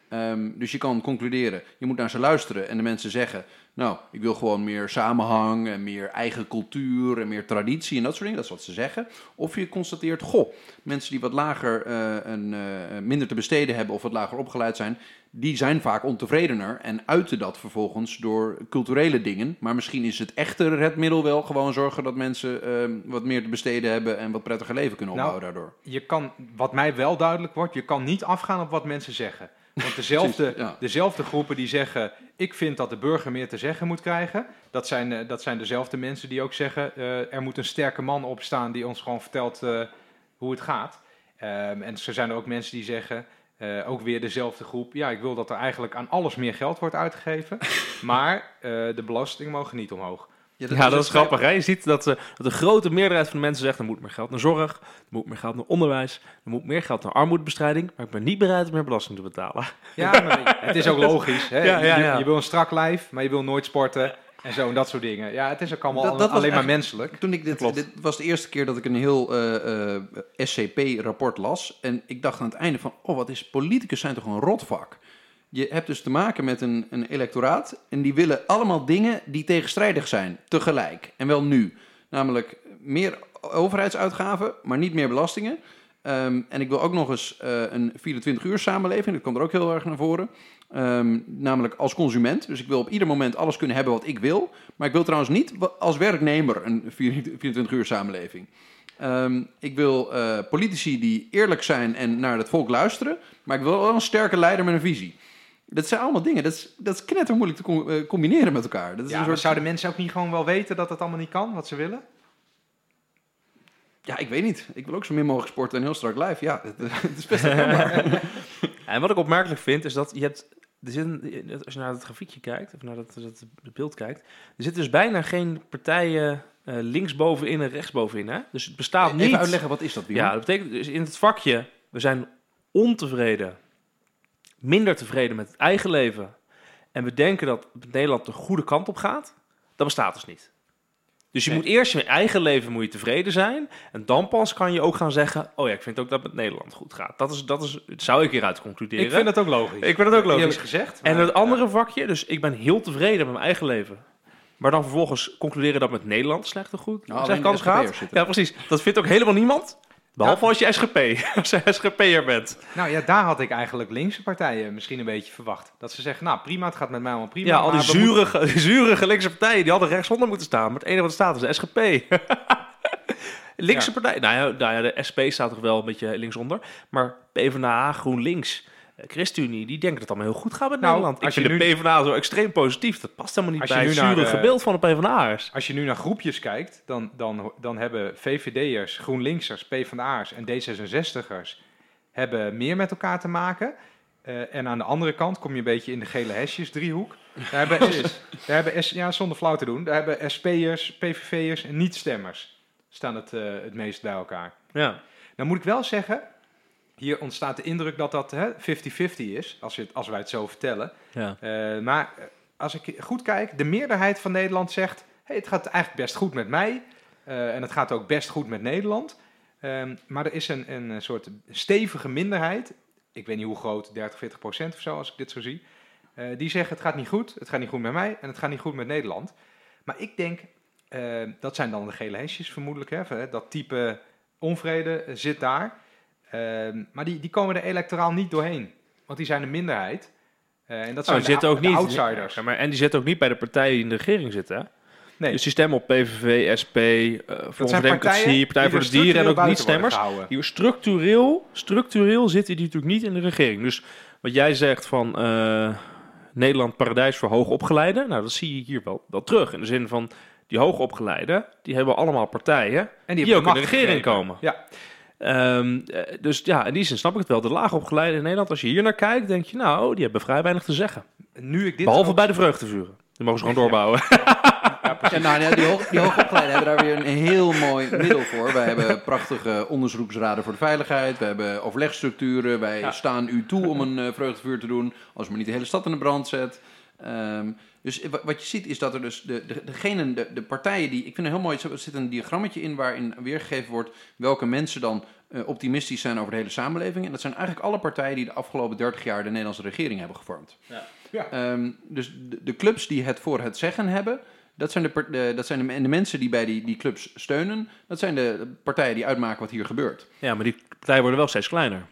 Ehm, dus je kan concluderen, je moet naar ze luisteren en de mensen zeggen, nou, ik wil gewoon meer samenhang en meer eigen cultuur en meer traditie en dat soort dingen, dat is wat ze zeggen. Of je constateert, goh, mensen die wat lager en eh, minder te besteden hebben of wat lager opgeleid zijn, die zijn vaak ontevredener en uiten dat vervolgens door culturele dingen. Maar misschien is het echter het middel wel gewoon zorgen dat mensen ehm, wat meer te besteden hebben en wat prettiger leven kunnen Nou, opbouwen daardoor. Je kan, wat mij wel duidelijk wordt, je kan niet afgaan op wat mensen zeggen. Want dezelfde, Precies, ja. dezelfde groepen die zeggen, ik vind dat de burger meer te zeggen moet krijgen, dat zijn, eh, dat zijn dezelfde mensen die ook zeggen, eh, er moet een sterke man opstaan die ons gewoon vertelt eh, hoe het gaat. Ehm, en zo zijn er ook mensen die zeggen, ook weer dezelfde groep, ja, ik wil dat er eigenlijk aan alles meer geld wordt uitgegeven, [LAUGHS] maar de belastingen mogen niet omhoog. Ja, dat is grappig. Hè? Je ziet dat, eh, dat de grote meerderheid van de mensen zegt... er moet meer geld naar zorg, er moet meer geld naar onderwijs... er moet meer geld naar armoedebestrijding... maar ik ben niet bereid om meer belasting te betalen. Ja, maar [LAUGHS] het is ook logisch. Hè? Ja, ja, Je, ja. je wil een strak lijf, maar je wil nooit sporten en zo en dat soort dingen. Ja, het is ook allemaal Dat- dat was alleen maar menselijk. Toen ik dit, Klopt. dit was de eerste keer dat ik een heel eh, eh, SCP-rapport las. En ik dacht aan het einde van, oh wat is, politicus zijn toch een rotvak. Je hebt dus te maken met een, een electoraat en die willen allemaal dingen die tegenstrijdig zijn, tegelijk. En wel nu. Namelijk meer overheidsuitgaven, maar niet meer belastingen. Ehm, en ik wil ook nog eens eh, een 24-uur samenleving, dat komt er ook heel erg naar voren. Ehm, namelijk als consument. Dus ik wil op ieder moment alles kunnen hebben wat ik wil. Maar ik wil trouwens niet als werknemer een 24-uur samenleving. Ehm, ik wil eh, politici die eerlijk zijn en naar het volk luisteren. Maar ik wil wel een sterke leider met een visie. Dat zijn allemaal dingen. Dat is, dat is knetter moeilijk te com- eh, combineren met elkaar. Dat is Ja, een maar soort... zouden mensen ook niet gewoon wel weten dat het allemaal niet kan, wat ze willen? Ja, ik weet niet. Ik wil ook zo min mogelijk sporten en heel strak lijf. Ja, [LAUGHS] het, het is best. [LAUGHS] En wat ik opmerkelijk vind, is dat je hebt... Er zit een- als je naar het grafiekje kijkt, of naar dat, dat het beeld kijkt... er zitten dus bijna geen partijen eh, linksbovenin en rechtsbovenin. Hè? Dus het bestaat niet... Even uitleggen, wat is dat weer? Ja, dat betekent dus in het vakje, we zijn ontevreden, minder tevreden met het eigen leven. En we denken dat Nederland de goede kant op gaat. Dat bestaat dus niet. Dus je Nee. moet eerst in je eigen leven moet je tevreden zijn. En dan pas kan je ook gaan zeggen... oh ja, ik vind ook dat het met Nederland goed gaat. Dat, is, dat is, dat zou ik hieruit concluderen. Ik vind het ook logisch. Ik vind het ook logisch. Gezegd. En het andere vakje, dus ik ben heel tevreden met mijn eigen leven. Maar dan vervolgens concluderen dat met Nederland slecht of goed Nou, slecht kans gaat. Ja, precies. Dat vindt ook helemaal niemand. Behalve als je SGP, [LAUGHS] als je SGP'er bent. Nou ja, daar had ik eigenlijk linkse partijen misschien een beetje verwacht. Dat ze zeggen, nou prima, het gaat met mij allemaal prima. Ja, al die moeten- zurige, [LAUGHS] die zurige linkse partijen, die hadden rechtsonder moeten staan. Maar het enige wat er staat is de SGP. [LAUGHS] linkse Ja. partij, nou ja, nou ja, de SP staat toch wel een beetje linksonder. Maar PvdA, GroenLinks, ChristenUnie, die denken dat het allemaal heel goed gaat met Nou, Nederland. Ik als je vind de nu- PvdA zo extreem positief. Dat past helemaal niet Als je bij het nu naar, zurige eh, beeld van de PvdA'ers. Als je nu naar groepjes kijkt, dan, dan, dan hebben VVD'ers, GroenLinksers, PvdA'ers en D66'ers hebben meer met elkaar te maken. Eh, en aan de andere kant kom je een beetje in de gele hesjes driehoek. Daar hebben, [LAUGHS] daar hebben S, ja, zonder flauw te doen, daar hebben SP'ers, PVV'ers en niet-stemmers staan het, eh, het meest bij elkaar. Ja. Nou moet ik wel zeggen, hier ontstaat de indruk dat dat hè, 50-50 is, als, je het, als wij het zo vertellen. Ja. Eh, maar eh, als ik goed kijk, de meerderheid van Nederland zegt: hey, het gaat eigenlijk best goed met mij. eh, en het gaat ook best goed met Nederland. Ehm, maar er is een, een soort stevige minderheid. Ik weet niet hoe groot, 30, 40 procent of zo, als ik dit zo zie. die zeggen: het gaat niet goed, het gaat niet goed met mij en het gaat niet goed met Nederland. Maar ik denk, dat zijn dan de gele hesjes vermoedelijk. Hè, dat type onvrede zit daar. Ehm, maar die, die komen er electoraal niet doorheen. Want die zijn een minderheid. Eh, en dat Nou, zijn die de, ook de niet. outsiders. Ja, maar, en die zitten ook niet bij de partijen die in de regering zitten. Nee, Dus die stemmen op PVV, SP, eh Forum dat voor zijn Democratie, partijen Partij die voor de Dieren en ook structureel niet buiten worden stemmers. gehouden. Die structureel, structureel zitten die natuurlijk niet in de regering. Dus wat jij zegt van eh, Nederland paradijs voor hoogopgeleiden, nou dat zie je hier wel, wel terug. In de zin van die hoogopgeleiden, die hebben allemaal partijen En die, hebben ook in de regering komen. Ja, Ehm, eh, dus ja, in die zin snap ik het wel. De laagopgeleiden in Nederland, als je hier naar kijkt, denk je nou, die hebben vrij weinig te zeggen. nu ik dit Behalve ook- bij de vreugdevuren. Die mogen ze gewoon doorbouwen. Ja, nou, ja, die, hoog, die hoogopgeleiden hebben daar weer een heel mooi middel voor. Wij hebben prachtige onderzoeksraden voor de veiligheid. We hebben overlegstructuren. Wij Ja. staan u toe om een eh, vreugdevuur te doen. Als maar niet de hele stad in de brand zet. Ehm, dus wa- wat je ziet is dat er dus de, de, degenen, de, de partijen die... Ik vind het heel mooi, er zit een diagrammetje in waarin weergegeven wordt... welke mensen dan eh, optimistisch zijn over de hele samenleving. En dat zijn eigenlijk alle partijen die de afgelopen 30 jaar de Nederlandse regering hebben gevormd. Ja. Ja. Ehm, dus de, de clubs die het voor het zeggen hebben, dat zijn de, dat zijn de, en de mensen die bij die, die clubs steunen, dat zijn de partijen die uitmaken wat hier gebeurt. Ja, maar die partijen worden wel steeds kleiner.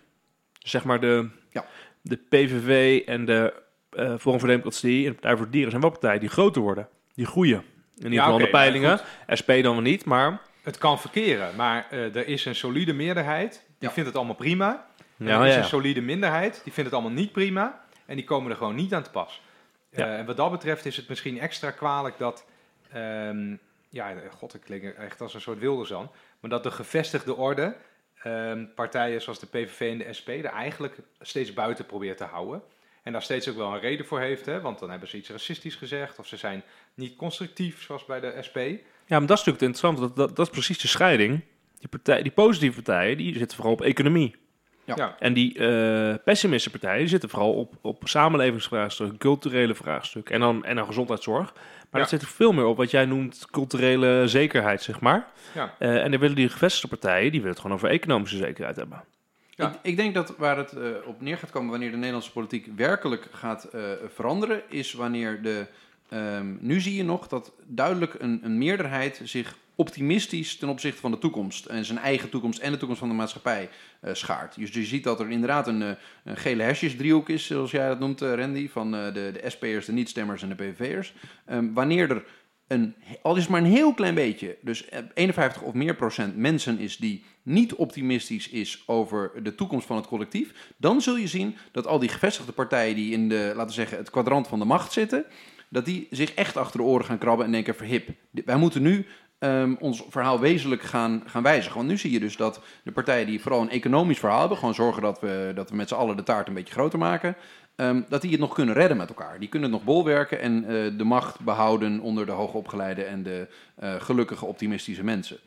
Zeg maar de, Ja. de PVV en de eh Forum voor Democratie en de Partij voor Dieren zijn wel partijen die groter worden. Die groeien. In ieder Ja, geval oké, de peilingen. SP dan wel niet, maar... Het kan verkeren, maar eh, er is een solide meerderheid. Die Ja. vindt het allemaal prima. En Ja, er is ja. een solide minderheid. Die vindt het allemaal niet prima. En die komen er gewoon niet aan te pas. Ja. Eh, en wat dat betreft is het misschien extra kwalijk dat... ehm, ja, god, ik klink echt als een soort wilderzan. Maar dat de gevestigde orde... ehm, partijen zoals de PVV en de SP... er eigenlijk steeds buiten probeert te houden. En daar steeds ook wel een reden voor heeft. Hè? Want dan hebben ze iets racistisch gezegd... of ze zijn niet constructief, zoals bij de SP... Ja, maar dat is natuurlijk het interessante. Dat, dat, dat is precies de scheiding. Die, partij, die positieve partijen, die zitten vooral op economie. Ja. Ja. En die eh pessimistische partijen, die zitten vooral op, op samenlevingsvraagstukken, culturele vraagstukken en dan, en dan gezondheidszorg. Maar dat zit er veel meer op wat jij noemt culturele zekerheid, zeg maar. Ja. Eh, en dan willen die gevestigde partijen, die willen het gewoon over economische zekerheid hebben. Ik, ik denk dat waar het eh, op neer gaat komen wanneer de Nederlandse politiek werkelijk gaat eh, veranderen, is wanneer de. ehm, nu zie je nog dat duidelijk een, een meerderheid zich optimistisch ten opzichte van de toekomst en zijn eigen toekomst en de toekomst van de maatschappij eh, schaart. Dus je ziet dat er inderdaad een, een gele hesjesdriehoek is, zoals jij dat noemt, Randy, van de, de SP'ers, de niet-stemmers en de PVV'ers. Ehm, wanneer er een, al is het maar een heel klein beetje, dus eh, 51 of meer procent mensen is die niet optimistisch is over de toekomst van het collectief, dan zul je zien dat al die gevestigde partijen die in de, laten we zeggen, het kwadrant van de macht zitten, dat die zich echt achter de oren gaan krabben en denken, verhip, wij moeten nu ehm, ons verhaal wezenlijk gaan, gaan wijzigen. Want nu zie je dus dat de partijen die vooral een economisch verhaal hebben, gewoon zorgen dat we, dat we met z'n allen de taart een beetje groter maken, ehm, dat die het nog kunnen redden met elkaar. Die kunnen het nog bolwerken en eh, de macht behouden onder de hoogopgeleide en de eh, gelukkige optimistische mensen.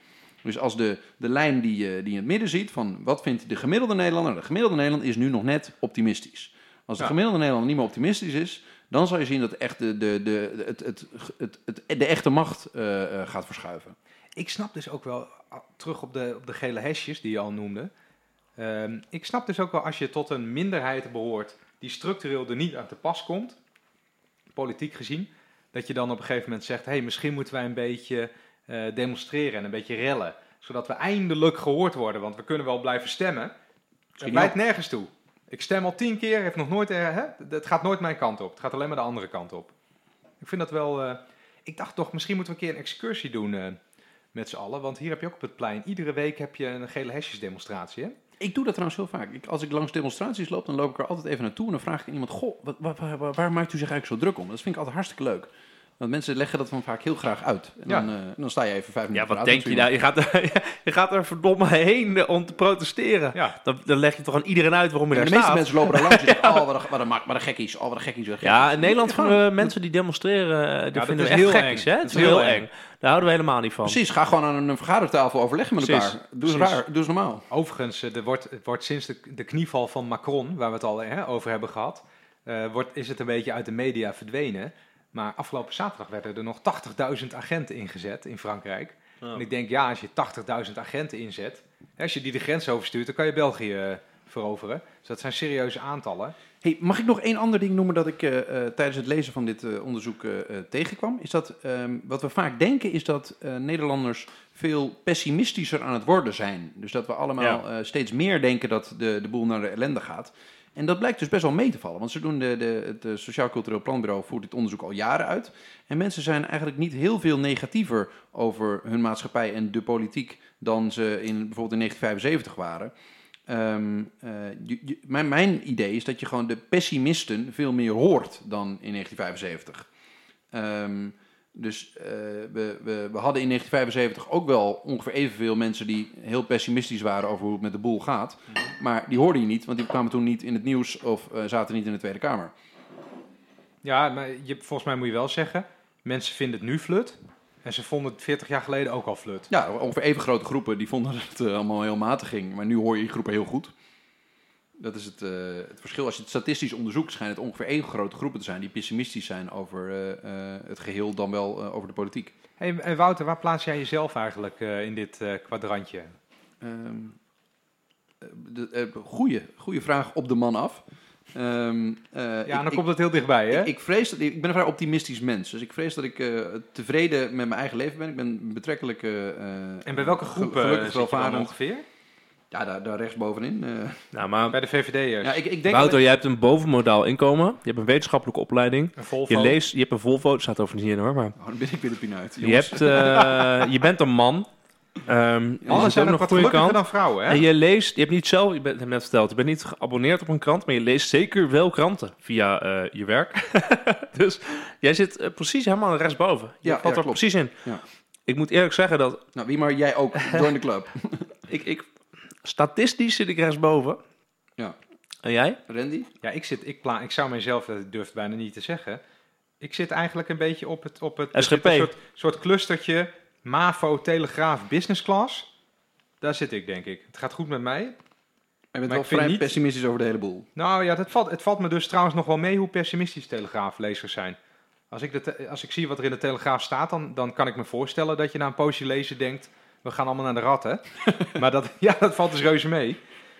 Dus als de, de lijn die je, die je in het midden ziet van wat vindt de gemiddelde Nederlander? De gemiddelde Nederlander is nu nog net optimistisch. Als de gemiddelde Nederlander niet meer optimistisch is, dan zal je zien dat echt de, de, de, het, het, het, het, de echte macht eh, eh, gaat verschuiven. Ik snap dus ook wel, terug op de, op de gele hesjes die je al noemde. Ehm, ik snap dus ook wel als je tot een minderheid behoort die structureel er niet aan te pas komt, politiek gezien, dat je dan op een gegeven moment zegt, hé, hey, misschien moeten wij een beetje eh, demonstreren en een beetje rellen, zodat we eindelijk gehoord worden, want we kunnen wel blijven stemmen. Het leidt nergens toe. Ik stem al tien keer, heeft nog nooit, eh, hè? het gaat nooit mijn kant op. Het gaat alleen maar de andere kant op. Ik vind dat wel. eh, ik dacht toch, misschien moeten we een keer een excursie doen met z'n allen. Want hier heb je ook op het plein. Iedere week heb je een gele hesjesdemonstratie. Hè? Ik doe dat trouwens heel vaak. Ik, als ik langs demonstraties loop, dan loop ik er altijd even naartoe en dan vraag ik aan iemand: Goh, wat, waar, waar, waar- waar maakt u zich eigenlijk zo druk om? Dat vind ik altijd hartstikke leuk. Want mensen leggen dat van vaak heel graag uit. En Ja. dan, eh, dan sta je even vijf Ja, minuten wat te denk je nou? Je gaat, er, [LAUGHS] je gaat er verdomme heen om te protesteren. Ja. Dan, dan leg je toch aan iedereen uit waarom je daar En de meeste staat. mensen lopen daar langs en [LAUGHS] zeggen: Oh, wat een, wat een, mak- wat een gekkies. Oh, wat een gekkies. Wat Ja, in Nederland Ja, vinden we mensen die demonstreren, eh, dat dat vinden we is echt heel gekkies, eng. hè? Het is heel eng. Daar houden we helemaal niet van. Precies, ga gewoon aan een vergadertafel overleggen met Precies, elkaar. Doe eens, precies. raar, doe eens normaal. Overigens, eh, er wordt, het wordt sinds de, de knieval van Macron, waar we het al hè, over hebben gehad, eh, wordt, is het een beetje uit de media verdwenen. Maar afgelopen zaterdag werden er nog 80.000 agenten ingezet in Frankrijk. En ik denk, ja, als je 80.000 agenten inzet, als je die de grens overstuurt, dan kan je België eh, veroveren. Dus dat zijn serieuze aantallen. Hey, mag ik nog één ander ding noemen dat ik eh, eh, tijdens het lezen van dit eh, onderzoek tegenkwam? Is dat ehm, wat we vaak denken is dat eh, Nederlanders veel pessimistischer aan het worden zijn. Dus dat we allemaal eh, steeds meer denken dat de, de boel naar de ellende gaat. En dat blijkt dus best wel mee te vallen. Want ze doen de, de, het eh, Sociaal Cultureel Planbureau voert dit onderzoek al jaren uit. En mensen zijn eigenlijk niet heel veel negatiever over hun maatschappij en de politiek dan ze in, bijvoorbeeld in 1975 waren. Ehm, eh, mijn, mijn idee is dat je gewoon de pessimisten veel meer hoort dan in 1975. Ehm, dus eh, we, we, we hadden in 1975 ook wel ongeveer evenveel mensen die heel pessimistisch waren over hoe het met de boel gaat. Maar die hoorde je niet, want die kwamen toen niet in het nieuws of eh, zaten niet in de Tweede Kamer. Ja, maar je, volgens mij moet je wel zeggen, mensen vinden het nu flut. En ze vonden het 40 jaar geleden ook al flut. Ja, ongeveer even grote groepen die vonden dat het eh, allemaal heel matig ging. Maar nu hoor je die groepen heel goed. Dat is het, eh, het verschil. Als je het statistisch onderzoekt, schijnt het ongeveer even grote groepen te zijn die pessimistisch zijn over eh, eh, het geheel dan wel over de politiek. Hey, en Wouter, waar plaats jij jezelf eigenlijk in dit kwadrantje? De, eh, goeie, goeie vraag op de man af. Ehm, eh, Ja, dan ik- komt het heel dichtbij, hè? Ik, ik vrees dat ik, ben een vrij optimistisch mens, dus ik vrees dat ik tevreden met mijn eigen leven ben. Ik ben betrekkelijk. en bij welke groep gelukkig zit je ongeveer? Ja, daar, daar rechts bovenin. eh. Nou, maar Bij de VVD'ers. ja, ik, ik denk Wouter, dat jij hebt een bovenmodaal inkomen. Je hebt een wetenschappelijke opleiding. Een Volvo. Je leest, je hebt een Volvo, het staat over niet in hoor, maar... ik- oh, dan ben ik weer de pinuit. Je, hebt, eh, je bent een man. Ehm Mannen zit zijn ook nog wat goede gelukkiger kant. dan vrouwen, hè? En je leest, je hebt niet zelf, je bent hebt net verteld, je bent niet geabonneerd op een krant, maar je leest zeker wel kranten via eh, je werk. [LAUGHS] dus jij zit precies helemaal rechtsboven. Je Ja, valt ja, er klopt. precies in. Ja. Ik moet eerlijk zeggen dat Nou, wie maar jij ook. Join de club. [LAUGHS] ik, ik statistisch zit ik rechtsboven. Ja. En jij? Randy? Ja, ik, zit, ik, pla ik zou mezelf, dat durf ik bijna niet te zeggen. Ik zit eigenlijk een beetje op het... Op het SGP. Een soort, soort clustertje MAVO, Telegraaf, Business Class. Daar zit ik, denk ik. Het gaat goed met mij. Je bent Maar wel vrij niet- pessimistisch over de hele boel. Nou ja, dat valt, het valt me dus trouwens nog wel mee hoe pessimistisch Telegraaflezers zijn. Als ik, de te- als ik zie wat er in de Telegraaf staat, dan, dan kan ik me voorstellen dat je na een poosje lezen denkt... we gaan allemaal naar de ratten. [LAUGHS] maar dat, ja, dat valt dus reuze mee,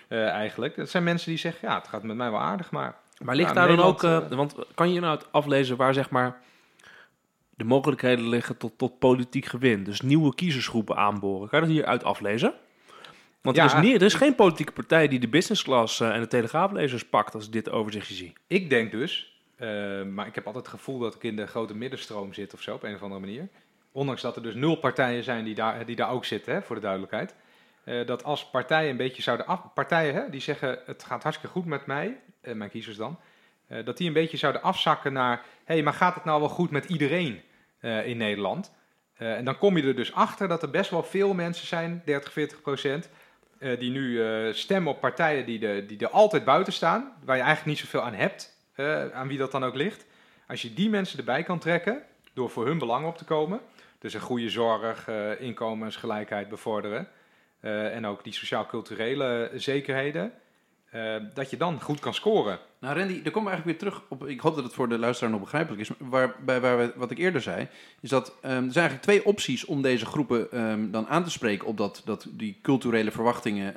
eh, eigenlijk. Dat zijn mensen die zeggen, ja, het gaat met mij wel aardig, maar... Maar ligt Ja, daar dan ook, Nederland, eh, want kan je nou uit aflezen waar zeg maar de mogelijkheden liggen tot, tot politiek gewin? Dus nieuwe kiezersgroepen aanboren. Kan je dat hieruit aflezen? Want er, Ja. is niet, er is geen politieke partij die de business class eh, en de telegraaflezers pakt als ik dit overzichtje zie. Ik denk dus, eh, maar ik heb altijd het gevoel dat ik in de grote middenstroom zit of zo, op een of andere manier. Ondanks dat er dus nul partijen zijn die daar, die daar ook zitten, hè, voor de duidelijkheid. Eh, dat als partijen een beetje zouden af... Partijen hè, die zeggen, het gaat hartstikke goed met mij, eh, mijn kiezers dan. eh, dat die een beetje zouden afzakken naar... Hé, hey, maar gaat het nou wel goed met iedereen in Nederland? En dan kom je er dus achter dat er best wel veel mensen zijn, 30, 40 procent... die nu stemmen op partijen die, de, die er altijd buiten staan... waar je eigenlijk niet zoveel aan hebt, aan wie dat dan ook ligt. Als je die mensen erbij kan trekken, door voor hun belang op te komen... dus een goede zorg, eh, inkomensgelijkheid bevorderen... eh, en ook die sociaal-culturele zekerheden... eh, dat je dan goed kan scoren. Nou, Randy, daar komen we eigenlijk weer terug op. Ik hoop dat het voor de luisteraar nog begrijpelijk is. Waar, bij, waar we, wat ik eerder zei, is dat ehm, er zijn eigenlijk twee opties om deze groepen ehm, dan aan te spreken op dat, dat, die culturele verwachtingen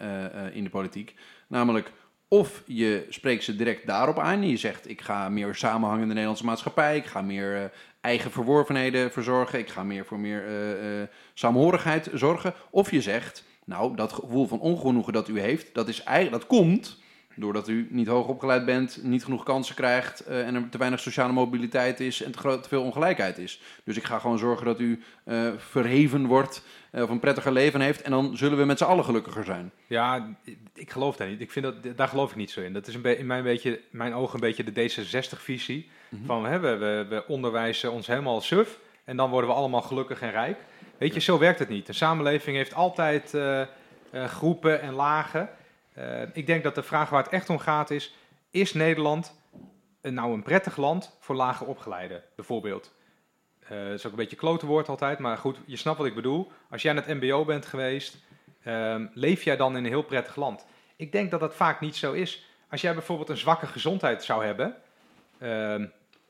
in de politiek. Namelijk, of je spreekt ze direct daarop aan en je zegt: Ik ga meer samenhang in de Nederlandse maatschappij, ik ga meer eigen verworvenheden verzorgen, ik ga meer voor meer eh, eh, saamhorigheid zorgen. Of je zegt: Nou, dat gevoel van ongenoegen dat u heeft, dat, is dat komt Doordat u niet hoog opgeleid bent, niet genoeg kansen krijgt eh, en er te weinig sociale mobiliteit is en te, groot, te veel ongelijkheid is. Dus ik ga gewoon zorgen dat u eh, verheven wordt eh, of een prettiger leven heeft en dan zullen we met z'n allen gelukkiger zijn. Ja, ik geloof daar niet. Ik vind dat, daar geloof ik niet zo in. Dat is een in mijn, beetje, mijn ogen een beetje de D66-visie. Mhm. Van hè, we, we, we onderwijzen ons helemaal suf en dan worden we allemaal gelukkig en rijk. Weet je, zo werkt het niet. Een samenleving heeft altijd groepen en lagen. Eh, ik denk dat de vraag waar het echt om gaat is: is Nederland nou een prettig land voor lager opgeleiden, bijvoorbeeld? Eh, dat is ook een beetje klote woord altijd, maar goed, je snapt wat ik bedoel. Als jij aan het MBO bent geweest, ehm, leef jij dan in een heel prettig land? Ik denk dat dat vaak niet zo is. Als jij bijvoorbeeld een zwakke gezondheid zou hebben, ehm,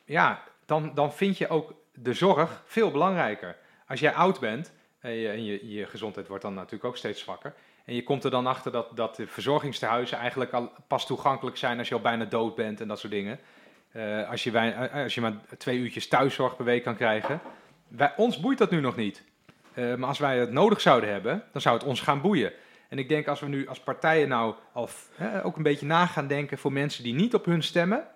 ja, dan, dan vind je ook de zorg veel belangrijker. Als jij oud bent en, en je, je gezondheid wordt dan natuurlijk ook steeds zwakker. En je komt er dan achter dat, dat de verzorgingstehuizen eigenlijk al pas toegankelijk zijn als je al bijna dood bent en dat soort dingen. Eh, als, je wij, eh, als je maar twee uurtjes thuiszorg per week kan krijgen. Wij, ons boeit dat nu nog niet. Eh, maar als wij het nodig zouden hebben, dan zou het ons gaan boeien. En ik denk als we nu als partijen nou al hè, ook een beetje na gaan denken voor mensen die niet op hun stemmen,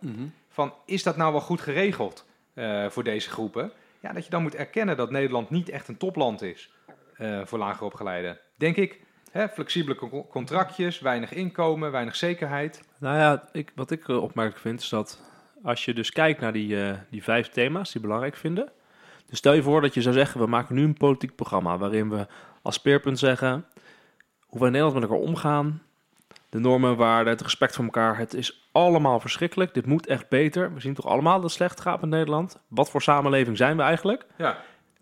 van is dat nou wel goed geregeld voor deze groepen? Ja, dat je dan moet erkennen dat Nederland niet echt een topland is voor lager opgeleiden. Denk ik, hè, flexibele con- contractjes, weinig inkomen, weinig zekerheid. Nou ja, ik, wat ik eh, opmerkelijk vind is dat als je dus kijkt naar die, eh, die vijf thema's die belangrijk vinden. Dus stel je voor dat je zou zeggen, we maken nu een politiek programma waarin we als speerpunt zeggen hoe wij in Nederland met elkaar omgaan. De normen, waarden, het respect voor elkaar. Het is allemaal verschrikkelijk. Dit moet echt beter. We zien toch allemaal dat het slecht gaat met Nederland. Wat voor samenleving zijn we eigenlijk? Ja,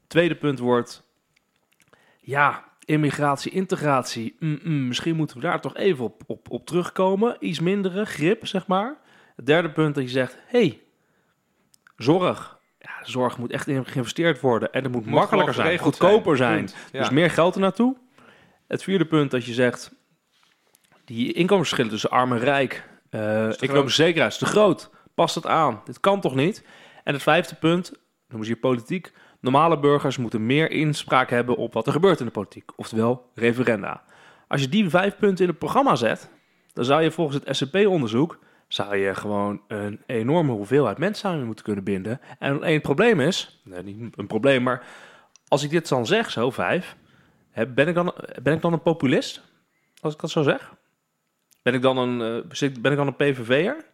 Tweede punt wordt, ja, immigratie, integratie. Mm, mm, misschien moeten we daar toch even op, op, op terugkomen. Iets mindere grip, zeg maar. Het derde punt dat je zegt, hey, zorg. Ja, zorg moet echt in geïnvesteerd worden. En het moet, Moet makkelijker zijn, goedkoper zijn. zijn. Punt. Ja. Dus meer geld er naartoe. Het vierde punt dat je zegt, die inkomensverschillen tussen arm en rijk. eh economische zekerheid is te groot. Past het aan? Dit kan toch niet? En het vijfde punt, noemen ze hier politiek. Normale burgers moeten meer inspraak hebben op wat er gebeurt in de politiek. Oftewel referenda. Als je die vijf punten in het programma zet, dan zou je volgens het SCP-onderzoek zou je gewoon een enorme hoeveelheid mensen samen moeten kunnen binden. En één probleem is, niet een probleem, maar als ik dit dan zeg, zo vijf, ben, ik dan, ben ik dan een populist? Als ik dat zo zeg? Ben ik dan een, eh, ben ik dan een PVV'er?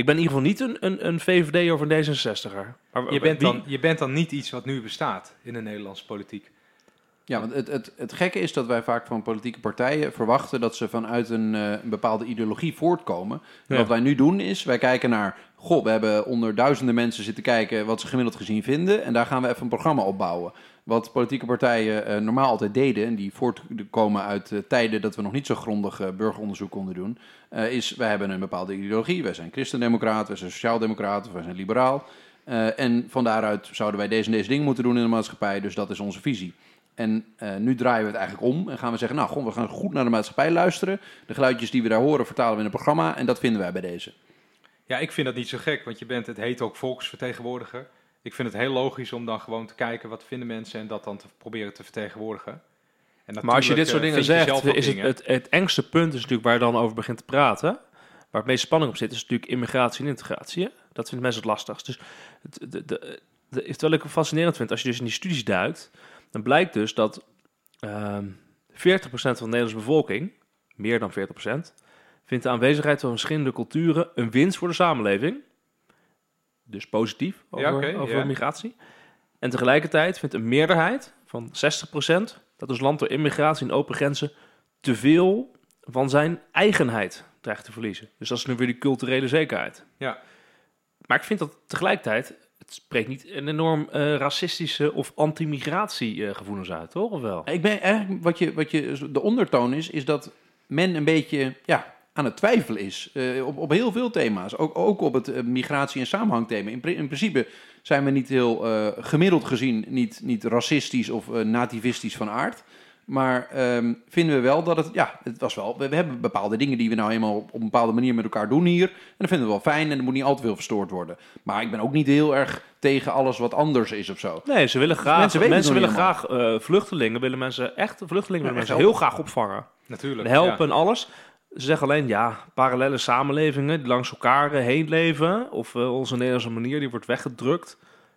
Ik ben in ieder geval niet een, een, een VVD of een D66er. Maar je bent, wie- dan, je bent dan niet iets wat nu bestaat in de Nederlandse politiek. Ja, want het, het, het gekke is dat wij vaak van politieke partijen verwachten dat ze vanuit een, eh, een bepaalde ideologie voortkomen. Ja. Wat wij nu doen is, wij kijken naar, goh, we hebben onder duizenden mensen zitten kijken wat ze gemiddeld gezien vinden. En daar gaan we even een programma op bouwen. Wat politieke partijen eh, normaal altijd deden, en die voortkomen uit eh, tijden dat we nog niet zo grondig eh, burgeronderzoek konden doen, is wij hebben een bepaalde ideologie. Wij zijn christendemocraat, wij zijn sociaaldemocraat, of wij zijn liberaal. En van daaruit zouden wij deze en deze dingen moeten doen in de maatschappij. Dus dat is onze visie. En nu draaien we het eigenlijk om en gaan we zeggen, nou, goh, we gaan goed naar de maatschappij luisteren. De geluidjes die we daar horen vertalen we in een programma en dat vinden wij bij deze. Ja, ik vind dat niet zo gek, want je bent, het heet ook volksvertegenwoordiger. Ik vind het heel logisch om dan gewoon te kijken wat vinden mensen en dat dan te proberen te vertegenwoordigen. En Maar als je dit soort dingen eh, je zegt, is het, dingen. het, het engste punt is natuurlijk waar je dan over begint te praten. Waar het meeste spanning op zit, is natuurlijk immigratie en integratie. hè? Dat vinden mensen het lastigst. Dus het, de, de, de, terwijl ik het fascinerend vind, als je dus in die studies duikt, dan blijkt dus dat ehm 40% van de Nederlandse bevolking, meer dan 40%, vindt de aanwezigheid van verschillende culturen een winst voor de samenleving. Dus positief over, Ja, over migratie. En tegelijkertijd vindt een meerderheid van 60% dat ons land door immigratie en open grenzen te veel van zijn eigenheid dreigt te verliezen. Dus dat is nu weer die culturele zekerheid. Ja. Maar ik vind dat tegelijkertijd, het spreekt niet een enorm eh, racistische of anti-migratie eh, gevoelens uit, toch? Of wel? Ik ben eigenlijk, wat je, wat je, de ondertoon is, is dat men een beetje ja, aan het twijfelen is. eh, op, op heel veel thema's. Ook, ook op het eh, migratie- en samenhangthema. In, in principe zijn we niet heel eh, gemiddeld gezien niet, niet racistisch of eh, nativistisch van aard. Maar ehm, vinden we wel dat het, ja, het was wel, we, we hebben bepaalde dingen die we nou eenmaal op, op een bepaalde manier met elkaar doen hier. En dat vinden we wel fijn en er moet niet al te veel verstoord worden. Maar ik ben ook niet heel erg tegen alles wat anders is of zo. Nee, ze willen graag, Mensen willen graag eh, vluchtelingen, willen mensen echt, vluchtelingen Ja, willen mensen heel graag opvangen. Natuurlijk. helpen en alles. Ze alleen, ja, parallele samenlevingen die langs elkaar eh, heen leven. Of eh, onze Nederlandse manier, die wordt weggedrukt.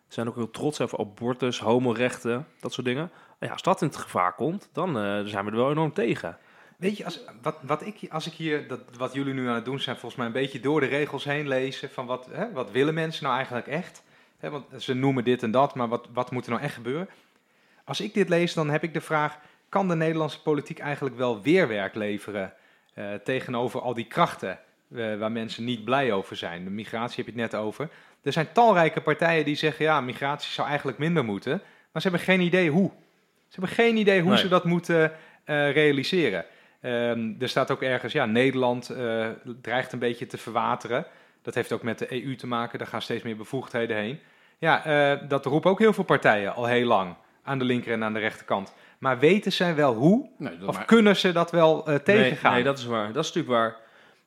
Ze zijn ook heel trots over abortus, homorechten, dat soort dingen. Ja, als dat in het gevaar komt, dan eh, zijn we er wel enorm tegen. Weet je, als, wat, wat ik, als ik hier, dat, wat jullie nu aan het doen zijn, volgens mij een beetje door de regels heen lezen van wat, hè, wat willen mensen nou eigenlijk echt? Hè, want ze noemen dit en dat, maar wat, wat moet er nou echt gebeuren? Als ik dit lees, dan heb ik de vraag, kan de Nederlandse politiek eigenlijk wel weerwerk leveren eh, tegenover al die krachten eh, waar mensen niet blij over zijn? De migratie heb je het net over. Er zijn talrijke partijen die zeggen, ja, migratie zou eigenlijk minder moeten, maar ze hebben geen idee hoe. Ze hebben geen idee hoe Nee. ze dat moeten eh, realiseren. Ehm, er staat ook ergens, ja, Nederland dreigt een beetje te verwateren. Dat heeft ook met de EU te maken, daar gaan steeds meer bevoegdheden heen. Ja, dat roepen ook heel veel partijen al heel lang, aan de linker en aan de rechterkant. Maar weten zij wel hoe? Nee, Of maar- kunnen ze dat wel eh, tegengaan? Nee, nee, dat is waar. Dat is natuurlijk waar.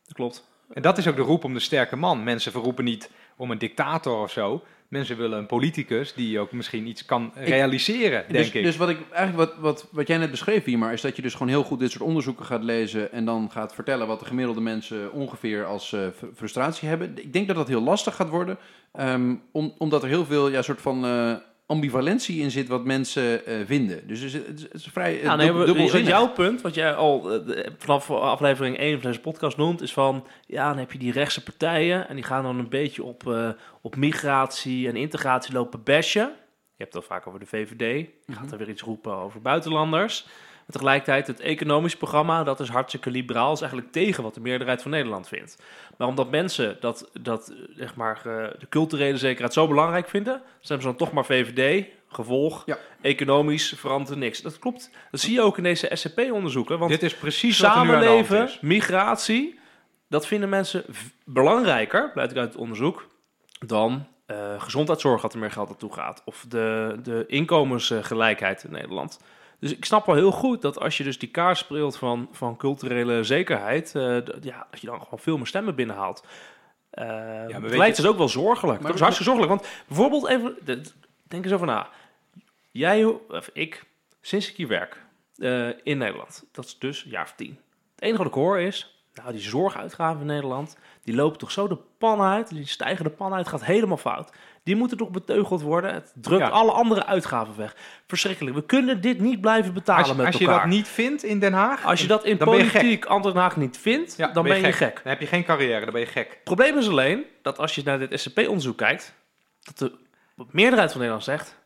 Dat klopt. En dat is ook de roep om de sterke man. Mensen verroepen niet om een dictator of zo. Mensen willen een politicus die ook misschien iets kan realiseren, denk dus, ik. Dus wat ik eigenlijk wat, wat, wat jij net beschreef hier, maar is dat je dus gewoon heel goed dit soort onderzoeken gaat lezen en dan gaat vertellen wat de gemiddelde mensen ongeveer als eh, fr- frustratie hebben. Ik denk dat dat heel lastig gaat worden, ehm, om, omdat er heel veel ja, soort van eh, ambivalentie in zit wat mensen eh, vinden. Dus het is, het is, vrij uh, Ja, nee, jouw punt, wat jij al eh, vanaf aflevering 1 van deze podcast noemt, is van ja, dan heb je die rechtse partijen en die gaan dan een beetje op, eh, op migratie en integratie lopen bashen. Je hebt het al vaak over de VVD. Je Mhm. gaat er weer iets roepen over buitenlanders. Maar tegelijkertijd, het economisch programma, dat is hartstikke liberaal. is eigenlijk tegen wat de meerderheid van Nederland vindt. Maar omdat mensen dat, dat eh, zeg maar, eh, de culturele zekerheid zo belangrijk vinden, stemmen ze dan toch maar VVD. Gevolg, Ja. economisch verandert er niks. Dat klopt. Dat zie je ook in deze SCP-onderzoeken. Want Dit is precies samenleven, is. migratie, dat vinden mensen belangrijker, blijkt uit het onderzoek, dan eh, gezondheidszorg dat er meer geld naartoe gaat. Of de, de inkomensgelijkheid in Nederland. Dus ik snap wel heel goed dat als je dus die kaart speelt van, van culturele zekerheid, eh, ja, dat je dan gewoon veel meer stemmen binnenhaalt. Je- is het ook wel zorgelijk. Maar- dat is hartstikke zorgelijk. Want bijvoorbeeld even, denk eens over na. Jij, of ik, sinds ik hier werk eh, in Nederland, dat is dus een jaar of tien. Het enige wat ik hoor is, nou die zorguitgaven in Nederland, die lopen toch zo de pan uit, die stijgen de pan uit, gaat helemaal fout. Die moeten toch beteugeld worden. Het drukt Ja. alle andere uitgaven weg. Verschrikkelijk. We kunnen dit niet blijven betalen Als, je- met als je elkaar. dat niet vindt in Den Haag, als je dat in gek. politiek Antwerpen Haag niet vindt, Ja, dan ben je gek. Dan heb je geen carrière, dan ben je gek. Het probleem is alleen dat als je naar dit SCP-onderzoek kijkt, dat de meerderheid van Nederland zegt: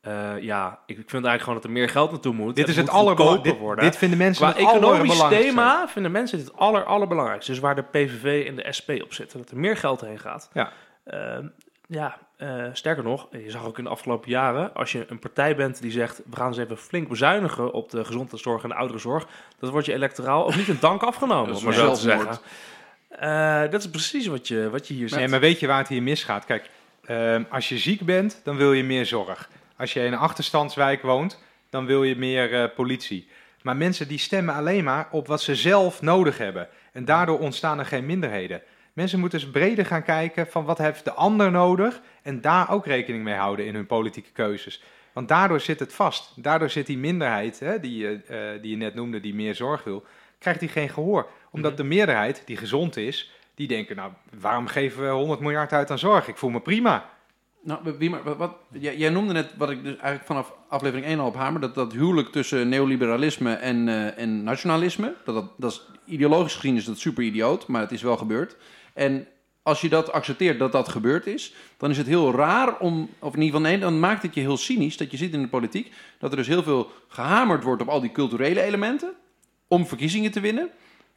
eh, ja, ik, ik vind eigenlijk gewoon dat er meer geld naartoe moet. Dit is het moet allerbelangrijkste. Dit, worden. dit vinden mensen Qua het economisch thema vinden mensen dit het aller, allerbelangrijkste. Dus waar de PVV en de SP op zitten, dat er meer geld heen gaat. Ja. Ehm, ja, eh, sterker nog, je zag ook in de afgelopen jaren, als je een partij bent die zegt, we gaan eens even flink bezuinigen op de gezondheidszorg en de ouderenzorg, dat wordt je electoraal ook niet in dank afgenomen, Dat is om maar zo te zeggen. Eh, dat is precies wat je, wat je hier Nee, ziet. maar weet je waar het hier misgaat? Kijk, ehm, als je ziek bent, dan wil je meer zorg. Als je in een achterstandswijk woont, dan wil je meer eh, politie. Maar mensen die stemmen alleen maar op wat ze zelf nodig hebben. En daardoor ontstaan er geen minderheden. Mensen moeten dus breder gaan kijken van wat heeft de ander nodig. En daar ook rekening mee houden in hun politieke keuzes. Want daardoor zit het vast. Daardoor zit die minderheid, hè, die, je, eh, die je net noemde, die meer zorg wil, krijgt die geen gehoor. Omdat Mhm. de meerderheid, die gezond is, die denken, nou, waarom geven we 100 miljard uit aan zorg? Ik voel me prima. Nou, wie maar, wat, wat- jij, noemde net wat ik dus eigenlijk vanaf aflevering 1 al op hamer, dat dat huwelijk tussen neoliberalisme en, eh, en nationalisme, dat, dat, dat is ideologisch gezien is dat super idioot, maar het is wel gebeurd. En als je dat accepteert dat dat gebeurd is, dan is het heel raar om, of in ieder geval nee, dan maakt het je heel cynisch dat je ziet in de politiek dat er dus heel veel gehamerd wordt op al die culturele elementen om verkiezingen te winnen.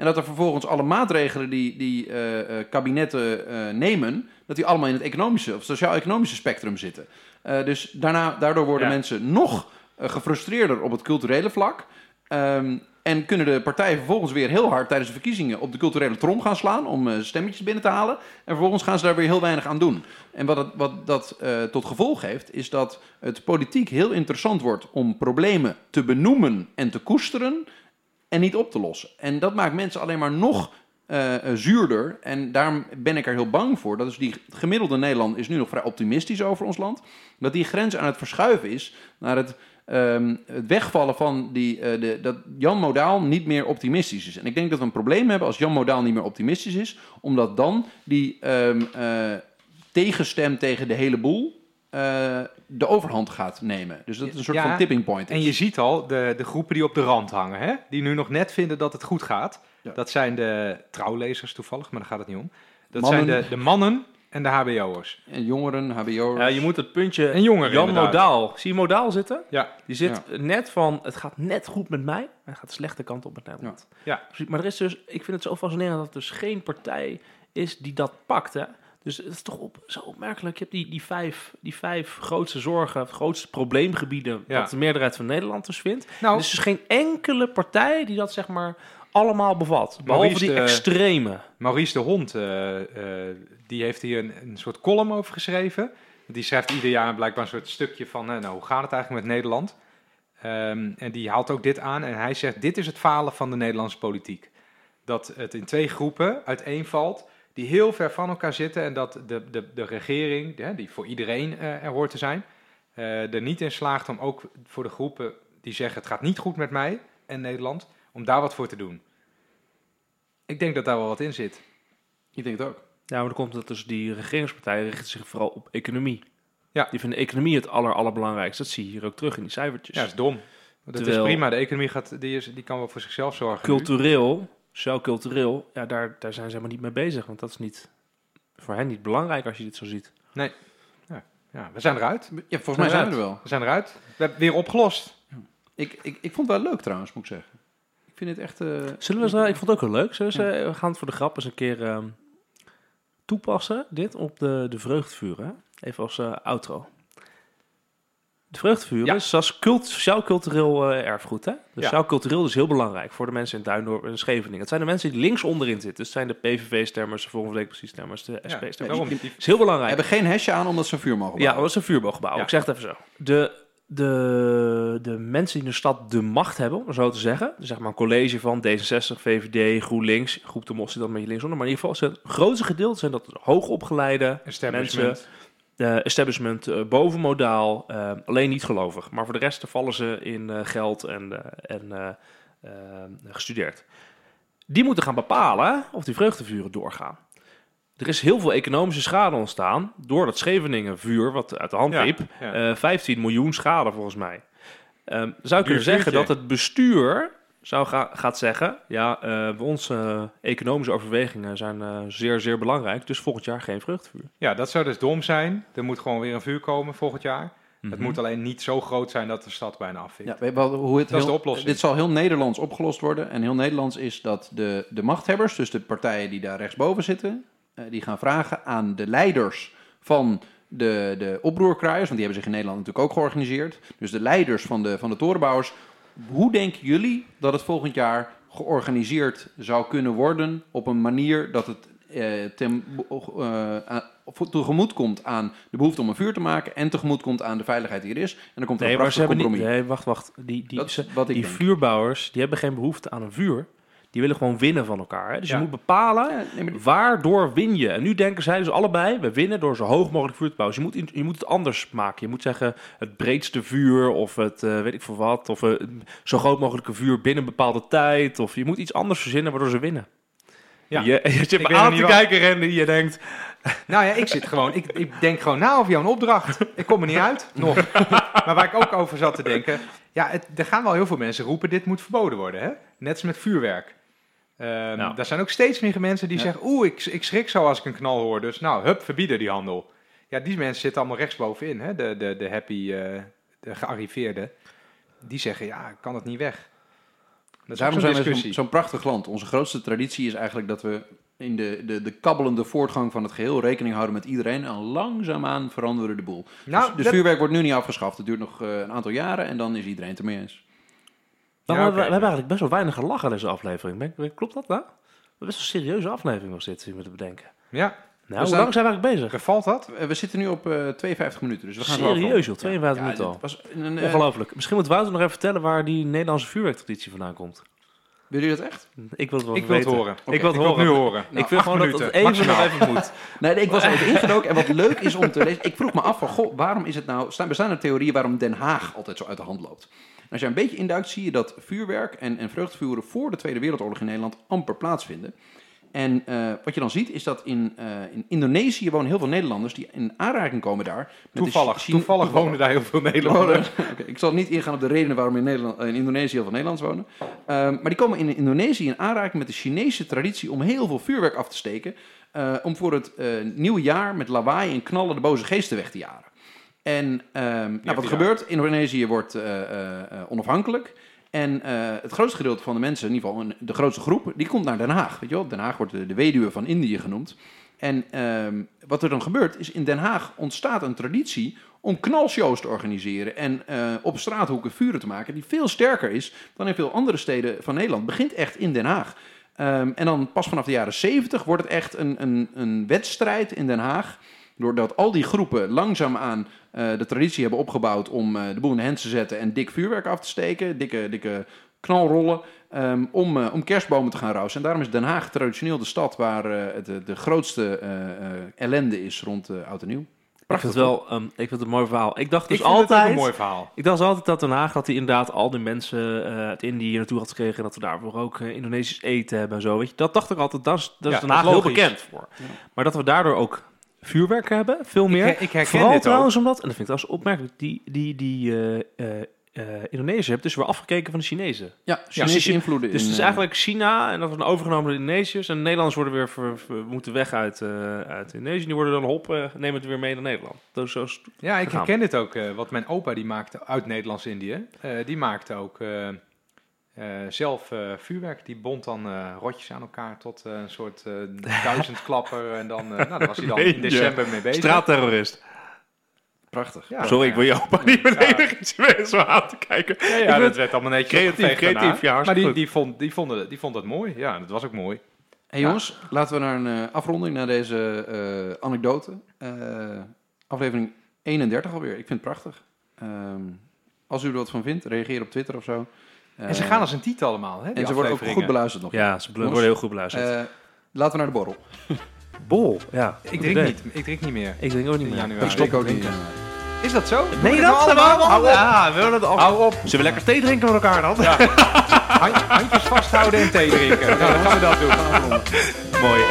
En dat er vervolgens alle maatregelen die, die eh, eh, kabinetten eh, nemen, dat die allemaal in het economische of sociaal-economische spectrum zitten. Dus daarna, daardoor worden Ja. mensen nog gefrustreerder op het culturele vlak. Ehm, en kunnen de partijen vervolgens weer heel hard tijdens de verkiezingen op de culturele trom gaan slaan om stemmetjes binnen te halen. En vervolgens gaan ze daar weer heel weinig aan doen. En wat, het, wat dat tot gevolg heeft, is dat het politiek heel interessant wordt om problemen te benoemen en te koesteren en niet op te lossen. En dat maakt mensen alleen maar nog eh, eh, zuurder. En daarom ben ik er heel bang voor. Dat is die gemiddelde Nederland is nu nog vrij optimistisch over ons land. Dat die grens aan het verschuiven is naar het, ehm, het wegvallen van die, eh, de, dat Jan Modaal niet meer optimistisch is. En ik denk dat we een probleem hebben als Jan Modaal niet meer optimistisch is. Omdat dan die eh, tegenstem tegen de hele boel eh, de overhand gaat nemen. Dus dat is een soort Ja, van tipping point. is. En je ziet al de, de groepen die op de rand hangen, hè? die nu nog net vinden dat het goed gaat. Ja. Dat zijn de trouwlezers toevallig, maar daar gaat het niet om. Dat Mannen. zijn de, de mannen en de hbo'ers. En jongeren, hbo'ers. Ja, je moet het puntje En jongeren Jan inderdaad. Modaal. Zie je Modaal zitten? Ja. Die zit net van, het gaat net goed met mij, maar hij gaat de slechte kant op met Nederland. Ja. Precies, Maar er is dus, ik vind het zo fascinerend dat er dus geen partij is die dat pakt. Hè? Dus het is toch op, zo opmerkelijk. Je hebt die, die, vijf, die vijf grootste zorgen, grootste probleemgebieden, Ja. wat de meerderheid van Nederland dus vindt. Nou, Er is dus geen enkele partij die dat zeg maar allemaal bevat. Behalve Maurice die de- extreme. Maurice de Hond, eh, eh, die heeft hier een, een soort column over geschreven. Die schrijft ieder jaar blijkbaar een soort stukje van, eh, nou, hoe gaat het eigenlijk met Nederland? Ehm, en die haalt ook dit aan en hij zegt, dit is het falen van de Nederlandse politiek. Dat het in twee groepen uiteenvalt die heel ver van elkaar zitten en dat de, de, de regering, die voor iedereen eh, er hoort te zijn, eh, er niet in slaagt om ook voor de groepen die zeggen het gaat niet goed met mij en Nederland, om daar wat voor te doen. Ik denk dat daar wel wat in zit. Ik denk het ook. Ja, maar dan komt het dus die regeringspartijen richten zich vooral op economie. Ja. Die vinden economie het aller, allerbelangrijkste. Dat zie je hier ook terug in die cijfertjes. Ja, dat is dom. Dat Terwijl- is prima. De economie gaat, die, is, die kan wel voor zichzelf zorgen. Nu. cultureel, ja, daar, daar zijn ze helemaal niet mee bezig. Want dat is niet, voor hen niet belangrijk als je dit zo ziet. Ja, we zijn eruit. Ja, volgens mij zijn we er wel. We zijn eruit. We hebben weer opgelost. Ik, ik, ik vond het wel leuk trouwens, moet ik zeggen. Ik vind het echt... eh, Zullen we eens, ik vond het ook wel leuk. Zullen we, eens, we gaan het voor de grap eens een keer ehm, toepassen, dit, op de, de vreugdevuren. hè? Even als eh, outro. De vreugdevuren Ja. is als cult, sociaal-cultureel eh, erfgoed. Hè? Dus Ja. sociaal-cultureel is heel belangrijk voor de mensen in Duindorp en Scheveningen. Het zijn de mensen die links onderin zitten. Dus het zijn de PVV-stemmers, de Volgende Week precies-stemmers, de Ja, SP-stemmers. die- Het is heel belangrijk. hebben geen hesje aan omdat ze een vuur mogen Ja, bouwen. dat is een vuurbooggebouw. Ja. Ik zeg het even zo. De, de, de mensen die in de stad de macht hebben, om zo te zeggen. Dus zeg maar een college van D66, VVD, GroenLinks. Groep de Mos zit dan met je linksonder. Maar in ieder geval, het grootste gedeelte zijn dat hoogopgeleide Establishment. Establishment, eh, bovenmodaal. eh, alleen niet gelovig. Maar voor de rest vallen ze in eh, geld en, en gestudeerd. Die moeten gaan bepalen of die vreugdevuren doorgaan. Er is heel veel economische schade ontstaan door dat Scheveningen vuur wat uit de hand liep. ja. Eh, 15 miljoen schade volgens mij. Ehm, zou je kunnen zeggen dat het bestuur zou ga, gaat zeggen... ja, eh, onze economische overwegingen zijn eh, zeer, zeer belangrijk... dus volgend jaar geen vreugdevuur. Ja, dat zou dus dom zijn. Er moet gewoon weer een vuur komen volgend jaar. Het Mhm. moet alleen niet zo groot zijn dat de stad bijna afvinkt. Ja, wel hoe het Dat is heel- de oplossing. Dit zal heel Nederlands opgelost worden. En heel Nederlands is dat de, de machthebbers, dus de partijen die daar rechtsboven zitten, eh, die gaan vragen aan de leiders van de, de oproerkraaiers, want die hebben zich in Nederland natuurlijk ook georganiseerd. Dus de leiders van de, van de torenbouwers. Hoe denken jullie dat het volgend jaar georganiseerd zou kunnen worden op een manier dat het eh, ten, eh, of tegemoet komt aan de behoefte om een vuur te maken en tegemoet komt aan de veiligheid die er is. En dan komt er Nee, een prachtig niet... compromis. Nee, wacht, wacht. Die, die, ze- die vuurbouwers, die hebben geen behoefte aan een vuur. Die willen gewoon winnen van elkaar. Hè? Dus Ja. je moet bepalen... Ja, nee, maar Waardoor win je? En nu denken zij dus allebei, we winnen door zo hoog mogelijk vuur te bouwen. Dus je moet, je moet het anders maken. Je moet zeggen het breedste vuur of het eh, weet ik veel wat. Of eh, zo groot mogelijke vuur binnen een bepaalde tijd. Of je moet iets anders verzinnen waardoor ze winnen. Ja. Je, [LAUGHS] je zit me aan te kijken die je denkt... [LAUGHS] Nou ja, ik zit gewoon, ik, ik denk gewoon na over jouw opdracht. Ik kom er niet uit, nog. [LAUGHS] Maar waar ik ook over zat te denken, ja, het, er gaan wel heel veel mensen roepen, dit moet verboden worden, hè? Net als met vuurwerk. Daar zijn ook steeds meer mensen die Ja. zeggen, oeh, ik, ik schrik zo als ik een knal hoor, dus nou, hup, verbieden die handel. Ja, die mensen zitten allemaal rechtsbovenin, hè? De, de, de happy, eh, de gearriveerden. Die zeggen, ja, kan het niet weg. Dat Daarom zijn we zo'n prachtig land. Onze grootste traditie is eigenlijk dat we in de, de, de kabbelende voortgang van het geheel rekening houden met iedereen. En langzaamaan veranderen we de boel. Nou, dus dus dat- vuurwerk wordt nu niet afgeschaft. Het duurt nog eh, een aantal jaren en dan is iedereen het ermee eens. Maar Ja, we, hebben eigenlijk best wel weinig gelachen in deze aflevering. Klopt dat nou? Best wel een serieuze aflevering was dit, zien we te bedenken. Ja, Nou, hoe lang zijn we eigenlijk bezig? bevalt dat? Eh, We zitten nu op eh 52 minuten, dus we gaan Serieus joh, 52 Ja, minuten al. dit was een, eh, Ongelooflijk. Misschien moet Wouter nog even vertellen waar die Nederlandse vuurwerktraditie vandaan komt. Willen jullie dat echt? Ik wil het wel Ik wil het horen. Ik wil het Ik wil het horen. nu horen. ik vind acht gewoon dat het minuten, even nog even moet. [LAUGHS] Nee, nee, ik was er even ingedoken. En wat leuk is om te lezen. Ik vroeg me af van, goh, waarom is het nou... Staan, bestaan er theorieën waarom Den Haag altijd zo uit de hand loopt? Als je een beetje induikt, zie je dat vuurwerk en, en vreugdevuren voor de Tweede Wereldoorlog in Nederland amper plaatsvinden. En eh, wat je dan ziet, is dat in, eh, in Indonesië wonen heel veel Nederlanders die in aanraking komen daar. met Toevallig, toevallig wonen daar heel veel Nederlanders. [LAUGHS] Ik zal niet ingaan op de redenen waarom in, Nederland, eh, in Indonesië heel veel Nederlanders wonen. Ehm, maar die komen in Indonesië in aanraking met de Chinese traditie om heel veel vuurwerk af te steken. om voor het nieuwe jaar met lawaai en knallen de boze geesten weg te jaren. En ehm, nou, wat gebeurt? Indonesië wordt eh, eh, eh, onafhankelijk. En het grootste gedeelte van de mensen, in ieder geval een- de grootste groep, die komt naar Den Haag. Weet je wel? Den Haag wordt de, de weduwe van Indië genoemd. En ehm, wat er dan gebeurt, is in Den Haag ontstaat een traditie om knalshows te organiseren en op straathoeken vuren te maken, die veel sterker is dan in veel andere steden van Nederland. Begint echt in Den Haag. Ehm, en dan pas vanaf de jaren 70 wordt het echt een, een, een wedstrijd in Den Haag. Doordat al die groepen langzaamaan eh de traditie hebben opgebouwd om eh, de boel in de hand te zetten en dik vuurwerk af te steken, dikke, dikke knalrollen. ehm, om, eh, om kerstbomen te gaan rousen. En daarom is Den Haag traditioneel de stad waar eh, het, de, de grootste eh, eh, ellende is rond eh, Oud en Nieuw. Ik vind het wel ehm, ik vind het een mooi verhaal. Ik dacht dus ik vind het ook altijd... een mooi verhaal. Ik dacht dus altijd dat Den Haag dat hij inderdaad al die mensen eh, uit Indië hier naartoe had gekregen. En dat we daarvoor ook Indonesisch eten hebben en zo. Weet je. Dat dacht ik altijd, dat is, dat is Den Haag heel bekend voor. Maar dat we daardoor ook vuurwerk hebben, veel meer. Ik, ik herken Vooral dit ook. trouwens omdat, en dat vind ik trouwens opmerkelijk, die, die, die eh eh eh, Indonesiërs hebben dus weer afgekeken van de Chinezen. Ja, Chinese dus je- invloeden Dus in, het is eigenlijk China en dat wordt dan overgenomen door de Indonesiërs. En de Nederlanders worden weer ver- ver- moeten weg uit, eh uit Indonesië. Die worden dan hop, eh, nemen het weer mee naar Nederland. Is zo Ja, ik herken dit ook. eh, wat mijn opa die maakte uit Nederlands-Indië. eh, die maakte ook eh, zelf eh, vuurwerk. Die bond dan eh, rotjes aan elkaar tot een soort eh duizendklapper. [LAUGHS] En dan, eh, nou, daar was hij dan [LAUGHS] in december mee bezig. Straatterrorist. Prachtig. Ja, Sorry, ik wil je opa niet beneden iets meer zo aan te kijken. Ja, dat werd allemaal netjes creatief, creatief, ja, maar die, die, vond, die, vonden, die vond het mooi. Ja, dat was ook mooi. Hey jongens, laten we naar een eh, afronding, naar deze eh, anekdote. Eh, aflevering 31 alweer. Ik vind het prachtig. Ehm, als u er wat van vindt, reageer op Twitter of zo. En ze Eh, gaan als een titel allemaal, hè, En ze worden ook goed beluisterd nog. Ja, ze worden heel goed beluisterd. Eh, laten we naar de borrel. [LAUGHS] Bol, ja. Ik drink niet, ik drink niet meer. Ik drink ook niet In meer. januari. Ik stok ook niet. drinken. Is dat zo? Nee, we dat nou we allemaal? allemaal. Hou op. Ja, we willen het al. Hou op. Zullen we lekker thee drinken met elkaar dan? Hand- handjes vasthouden en thee drinken. [LAUGHS] Nou, dan gaan we dat doen. [LAUGHS] Mooi.